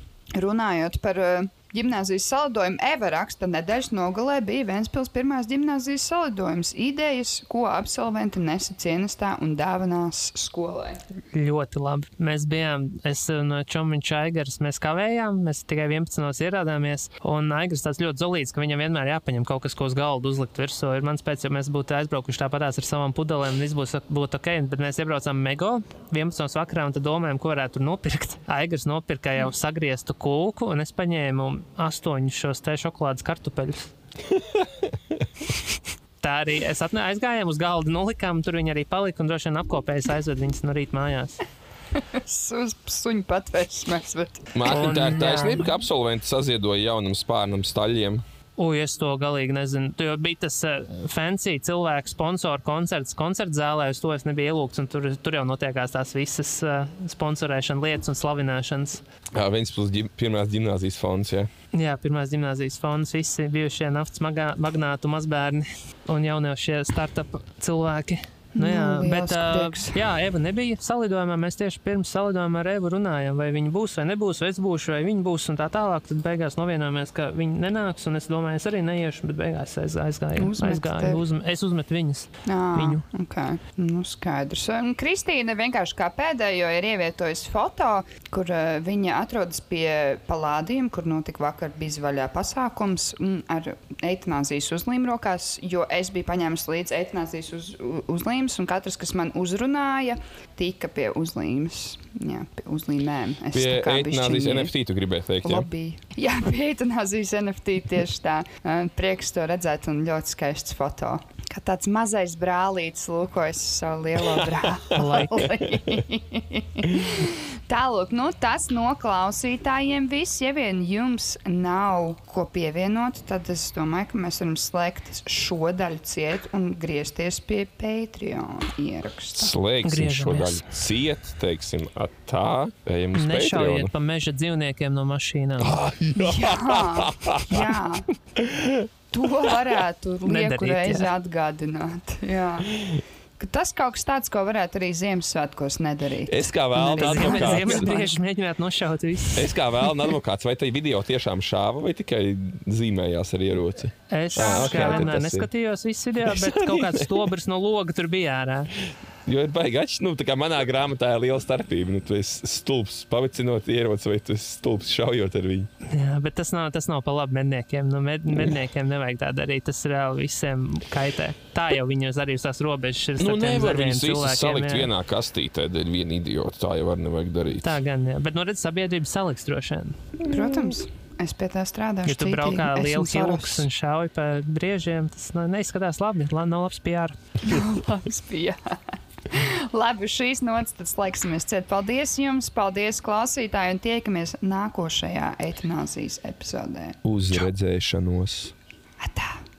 Runājot par uh, gimnāzijas salidojumu, Eva raksta, nedēļas nogalē bija Vēnspils pirmās gimnāzijas salidojums. Idejas, ko absolventi nesa cienestā un dāvinās skolai. Ļoti labi. Mēs bijām, es un Čomiņš Aigars, mēs kavējām, mēs tikai 11. ieradāmies. Un Aigars tāds ļoti zolīts, ka viņam vienmēr jāpaņem kaut kas, ko uz galda uzlikt virsū. Ir mans pēc, ja mēs būtu aizbraukuši tāpatās ar savām pudelēm, viss būs būtu ok, bet mēs iebraucām Mego 11. vakarā un tad domājam, ko varētu nopirkt. Aigars nopirka jau sagrieztu kūku, un es paņēmu astoņus šos te šokolādes kartupeļus. Tā arī es atnē, aizgājām uz galda, nolikām, tur viņi arī palika un droši vien apkopējas aizved viņas no rīta mājās. Uz suņu patvērsmēs. Bet... Mārtiņ, tā ir taisnība, ka absolventi saziedoja jaunam spārnam staļiem. Ui, es to galīgi nezinu. Tur bija tas uh, fancy cilvēku sponsoru koncerts koncerta zālē. Uz to es nebiju ielūgts. un Tur, tur jau notiekās tās visas uh, sponsorēšanas lietas un slavināšanas. Jā, viens plus ģim, pirmās gimnāzijas fonds. Jā. Jā, pirmās gimnāzijas fonds, visi bijušie naftas magnātu mazbērni un jaunie šie startup cilvēki. Nu, jā, Nu, bet, uh, jā, Eva nebija salidojumā. Mēs tieši pirms salidojuma ar Evu runājām, vai viņa būs vai nebūs, vai es būšu, vai viņa būs un tā tālāk. Tad beigās novienojāmies, ka viņa nenāks, un es domāju, es arī neiešu, bet beigās aiz, aizgāju. Uzmet aizgāju uzm, es uzmetu viņas. Jā, Viņu. okay. nu, skaidrs. Un Kristīna vienkārši kā pēdējo ir ievietojusi foto, kur uh, viņa atrodas pie palādiem, kur notika vakar bizvaļā pasākums ar eitanāzijas uzlīmu rokās, jo es biju paņēmis līdzi eitanāzijas uz, u- uzlīmes, un katrs, kas man uzrunāja, tika pie uzlīmes. Jā, pie uzlīmēm. Es Pie eitanāzijas NFT tu gribēji teikt. Jā? Lobby. Jā, pie eitanāzijas NFT tieši tā. Prieks to redzēt un ļoti skaists foto. Kā tāds mazais brālītis lūkojas uz savu lielo brāli. Tālāk, nu, tas no klausītājiem viss. Ja vien jums nav ko pievienot, tad es domāju, ka mēs varam slēgt šo daļu ciet un griezties pie Patreon ieraksta. Slēgsim šo daļu ciet, teiksim, at tā, ejam uz Nešaujiet Patreon. pa meža dzīvniekiem no mašīnām. Jā, jā. To varētu lieku reizi jā. atgādināt. Jā. Ka Tas kaut kas tāds, ko varētu arī Ziemassvētkos nedarīt. Es kā vēl Arī advokāts. Mēģināt nošaut visu. Es kā vēl advokāts, vai tajā video tiešām šāva vai tikai zīmējās ar ieroci? Es Ah, ok, kā vienmēr neskatījos visu video, bet kaut kāds stobrs no loga tur bija ārā. Jo ir baigi atšķirīgi. Nu, tā kā manā grāmatā ir liela starpība. Nu, tu esi stulbs pavicinot ieroci, vai tu esi stulbs šaujot ar viņu. Jā, bet tas nav, tas nav pa labi medniekiem. Nu, med, medniekiem nevajag tā darīt. Tas reāli visiem kaitē. Tā jau viņus arī uz tās robežas ir. Nu, nevar viņus visus salikt jā. vienā kastītē, dēļ viena idiota. Tā jau var nevajag darīt. Tā gan, jā. Bet, nu, redz, sabiedrība saliks droši vien. Protams, es pie tā strādāšu. Ja tu Esmu lielu Soros. hilks un šauj pa briežiem, tas neizskatās labi. La, nav labs PR. Labs bija. Labi, šīs nots tad slēgsimies ciet. Paldies jums, paldies klausītāji un tiekamies nākošajā eitanāzijas epizodē. Uz redzēšanos! Atā!